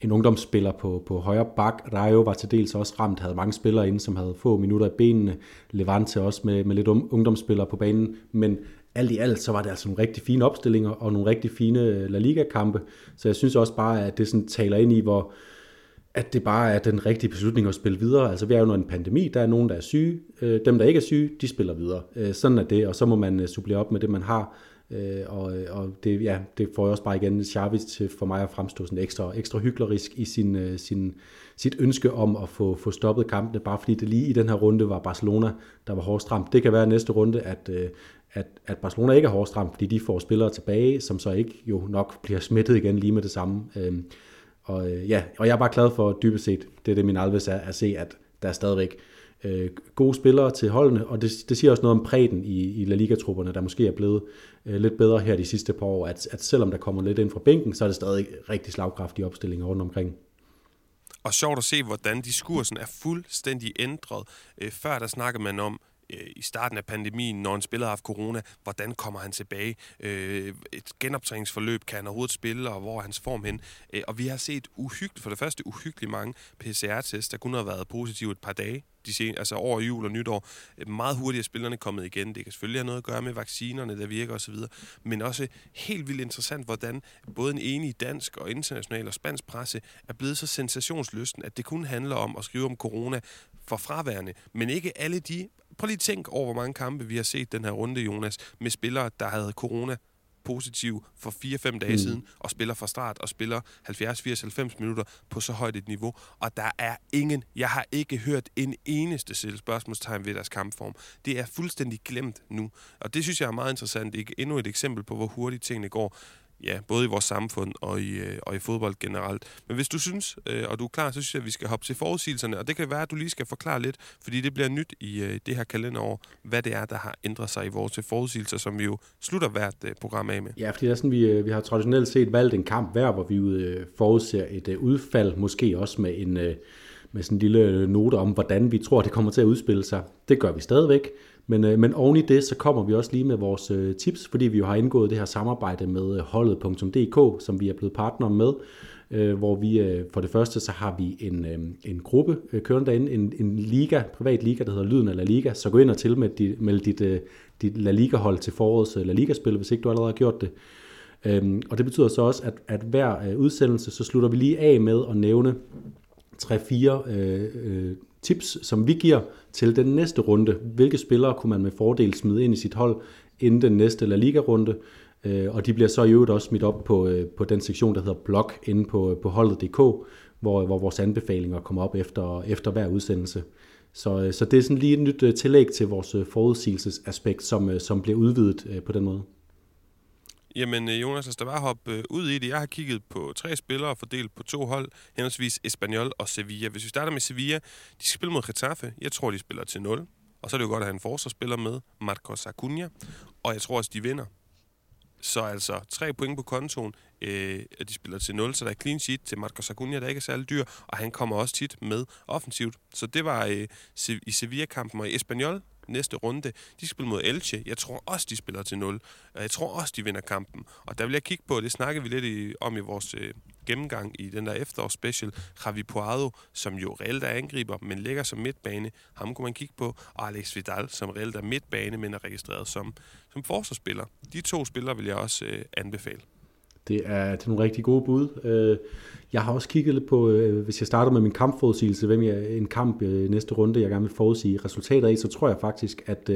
en, ungdomsspiller på, på højre bak. Rayo var til dels også ramt, havde mange spillere inde, som havde få minutter i benene. Levante også med, med lidt um-, ungdomsspillere på banen. Men alt i alt, så var det altså nogle rigtig fine opstillinger og nogle rigtig fine øh, La Liga-kampe. Så jeg synes også bare, at det sådan taler ind i, hvor, at det bare er den rigtige beslutning at spille videre. Altså vi er jo under en pandemi, der er nogen, der er syge. Øh, dem, der ikke er syge, de spiller videre. Øh, sådan er det, og så må man supplere op med det, man har. og, og det, ja, det får jeg også bare igen Xavi til for mig at fremstå sådan ekstra, ekstra hyklerisk i sin, sin, sit ønske om at få, få stoppet kampene, bare fordi det lige i den her runde var Barcelona, der var hårdt ramt. Det kan være næste runde, at, at, at Barcelona ikke er hårdest ramt, fordi de får spillere tilbage, som så ikke jo nok bliver smittet igen lige med det samme. Øhm, og, øh, ja, og jeg er bare glad for dybest set, det er det min Alves er, at se, at der er stadigvæk øh, gode spillere til holdene, og det, det siger også noget om bredden i, i La Liga-trupperne, der måske er blevet øh, lidt bedre her de sidste par år, at, at selvom der kommer lidt ind fra bænken, så er det stadig rigtig slagkraftige opstillinger rundt omkring. Og sjovt at se, hvordan diskursen er fuldstændig ændret. Øh, før der snakkede man om, Øh, i starten af pandemien, når en spiller har haft corona, hvordan kommer han tilbage? Øh, et genoptræningsforløb, kan han overhovedet spille, og hvor er hans form hen? Øh, og vi har set uhyggeligt, for det første uhyggeligt mange PCR-tests, der kun har været positive et par dage, de sen, altså over jul og nytår. Øh, meget hurtigt er spillerne kommet igen. Det kan selvfølgelig have noget at gøre med vaccinerne, der virker osv. Men også helt vildt interessant, hvordan både en enig dansk og international og spansk presse er blevet så sensationslysten, at det kun handler om at skrive om corona for fraværende, men ikke alle de prøv lige at tænke over, hvor mange kampe vi har set den her runde, Jonas, med spillere, der havde corona positiv for 4-5 dage mm. siden, og spiller fra start, og spiller 70, 80, 90 minutter på så højt et niveau. Og der er ingen, jeg har ikke hørt en eneste selv spørgsmålstegn ved deres kampform. Det er fuldstændig glemt nu. Og det synes jeg er meget interessant. Det er endnu et eksempel på, hvor hurtigt tingene går ja, både i vores samfund og i, øh, og i fodbold generelt. Men hvis du synes, øh, og du er klar, så synes jeg, at vi skal hoppe til forudsigelserne, og det kan være, at du lige skal forklare lidt, fordi det bliver nyt i øh, det her kalenderår, hvad det er, der har ændret sig i vores øh, forudsigelser, som vi jo slutter hvert øh, program af med. Ja, fordi det er sådan, vi, øh, vi har traditionelt set valgt en kamp hver, hvor vi øh, forudser et øh, udfald, måske også med en... Øh, med sådan en lille øh, note om, hvordan vi tror, det kommer til at udspille sig. Det gør vi stadigvæk. Men, øh, men oven i det, så kommer vi også lige med vores øh, tips, fordi vi jo har indgået det her samarbejde med øh, holdet.dk, som vi er blevet partner med, øh, hvor vi øh, for det første, så har vi en, øh, en gruppe øh, kørende derinde, en, en liga, privat liga, der hedder Lyden af La Liga, så gå ind og tilmeld dit, meld dit, øh, dit La Liga-hold til forårets øh, La Liga-spil, hvis ikke du allerede har gjort det. Øhm, og det betyder så også, at, at hver øh, udsendelse, så slutter vi lige af med at nævne 3-4 øh, øh, tips, som vi giver til den næste runde. Hvilke spillere kunne man med fordel smide ind i sit hold inden den næste La Liga-runde? Øh, og de bliver så i øvrigt også smidt op på, øh, på den sektion, der hedder blog inde på, øh, på holdet.dk, hvor, hvor vores anbefalinger kommer op efter, efter hver udsendelse. Så, så det er sådan lige et nyt tillæg til vores forudsigelsesaspekt, som, som bliver udvidet på den måde. Jamen øh, Jonas, lad os bare hoppe øh, ud i det. Jeg har kigget på tre spillere fordelt på to hold, henholdsvis Espanyol og Sevilla. Hvis vi starter med Sevilla, de skal spille mod Getafe. Jeg tror, de spiller til 0. Og så er det jo godt at have en forsvarsspiller med, Marcos Acuna. Og jeg tror også, de vinder. Så altså tre point på kontoen, øh, at de spiller til 0, så der er clean sheet til Marcos Acuna, der ikke er særlig dyr, og han kommer også tit med offensivt. Så det var øh, i Sevilla-kampen, og i Espanyol, næste runde. De spiller mod Elche. Jeg tror også, de spiller til 0. Og jeg tror også, de vinder kampen. Og der vil jeg kigge på, det snakkede vi lidt i, om i vores øh, gennemgang i den der efterårsspecial. Javi Puado, som jo reelt er angriber, men ligger som midtbane. Ham kunne man kigge på. Og Alex Vidal, som reelt er midtbane, men er registreret som, som forsvarsspiller. De to spillere vil jeg også øh, anbefale. Det er, det er nogle rigtig gode bud. Øh, jeg har også kigget lidt på, øh, hvis jeg starter med min kampforudsigelse, hvem jeg en kamp øh, næste runde, jeg gerne vil forudsige resultater i, så tror jeg faktisk, at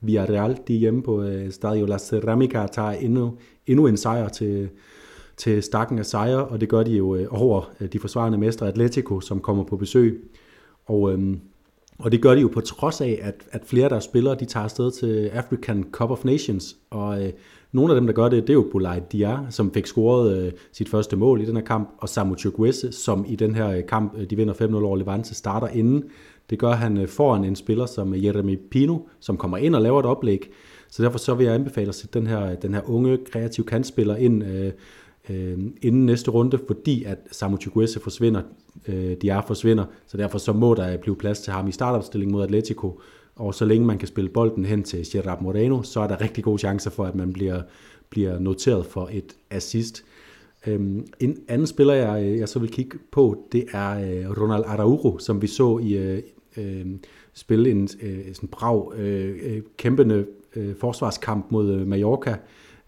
Villarreal, de hjemme på Stadio La Ceramica, tager endnu, endnu en sejr til, til stakken af sejre, og det gør de jo over de forsvarende mestre Atletico, som kommer på besøg. Og, og det gør de jo på trods af, at, at flere af deres spillere, de tager afsted til African Cup of Nations, og nogle af dem, der gør det, det er jo Boulay Dia, som fik scoret øh, sit første mål i den her kamp, og Samu Chukwese, som i den her øh, kamp, øh, de vinder 5-0 over Levante, starter inden. Det gør han øh, foran en spiller som øh, Jeremy Pino, som kommer ind og laver et oplæg. Så derfor så vil jeg anbefale at sætte den her, den her unge, kreative kantspiller ind øh, øh, inden næste runde, fordi at Samu Chukwese forsvinder, øh, Dia forsvinder, så derfor så må der blive plads til ham i startopstilling mod Atletico, og så længe man kan spille bolden hen til Gerard Moreno, så er der rigtig gode chancer for, at man bliver, bliver noteret for et assist. Øhm, en anden spiller, jeg, jeg så vil kigge på, det er øh, Ronald Araujo, som vi så i øh, øh, spille en øh, sådan brav, øh, øh, kæmpende øh, forsvarskamp mod øh, Mallorca.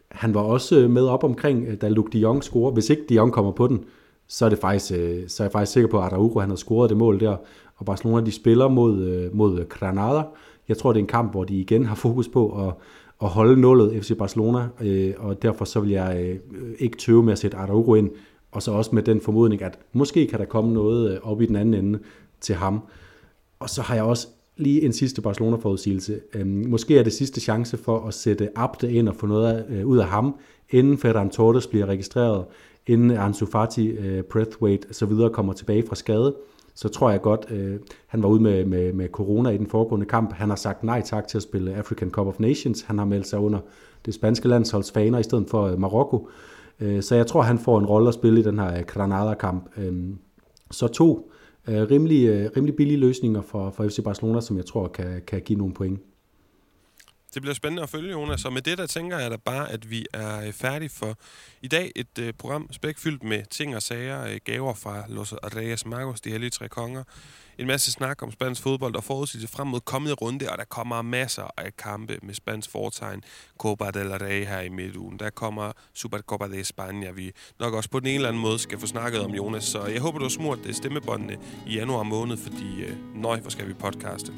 Han var også øh, med op omkring, øh, da Luke de Jong scorer. Hvis ikke de Jong kommer på den, så er, det faktisk, øh, så er jeg faktisk sikker på, at Araujo han har scoret det mål der og Barcelona de spiller mod, øh, mod Granada. Jeg tror, det er en kamp, hvor de igen har fokus på at, at holde nullet FC Barcelona, øh, og derfor så vil jeg øh, ikke tøve med at sætte Araujo ind, og så også med den formodning, at måske kan der komme noget øh, op i den anden ende til ham. Og så har jeg også lige en sidste Barcelona-forudsigelse. Øh, måske er det sidste chance for at sætte Abde ind og få noget øh, ud af ham, inden Ferran Torres bliver registreret, inden Ansu Fati, øh, Breathwaite og så videre kommer tilbage fra skade så tror jeg godt, øh, han var ude med, med, med corona i den foregående kamp. Han har sagt nej tak til at spille African Cup of Nations. Han har meldt sig under det spanske landsholds faner i stedet for øh, Marokko. Øh, så jeg tror, han får en rolle at spille i den her øh, Granada-kamp. Øh, så to øh, rimelig, øh, rimelig billige løsninger for, for FC Barcelona, som jeg tror kan, kan give nogle point. Det bliver spændende at følge, Jonas. Og med det, der tænker jeg da bare, at vi er øh, færdige for i dag. Et uh, program spækfyldt med ting og sager, uh, gaver fra Los Reyes Magos, de hellige tre konger. En masse snak om spansk fodbold og forudsigelse frem mod kommende runde, og der kommer masser af kampe med spansk foretegn. Copa del Rey her i midtugen. Der kommer Supercopa de España, vi nok også på den ene eller anden måde skal få snakket om, Jonas. Så jeg håber, du har smurt stemmebåndene i januar måned, fordi uh, nøj, hvor skal vi podcaste.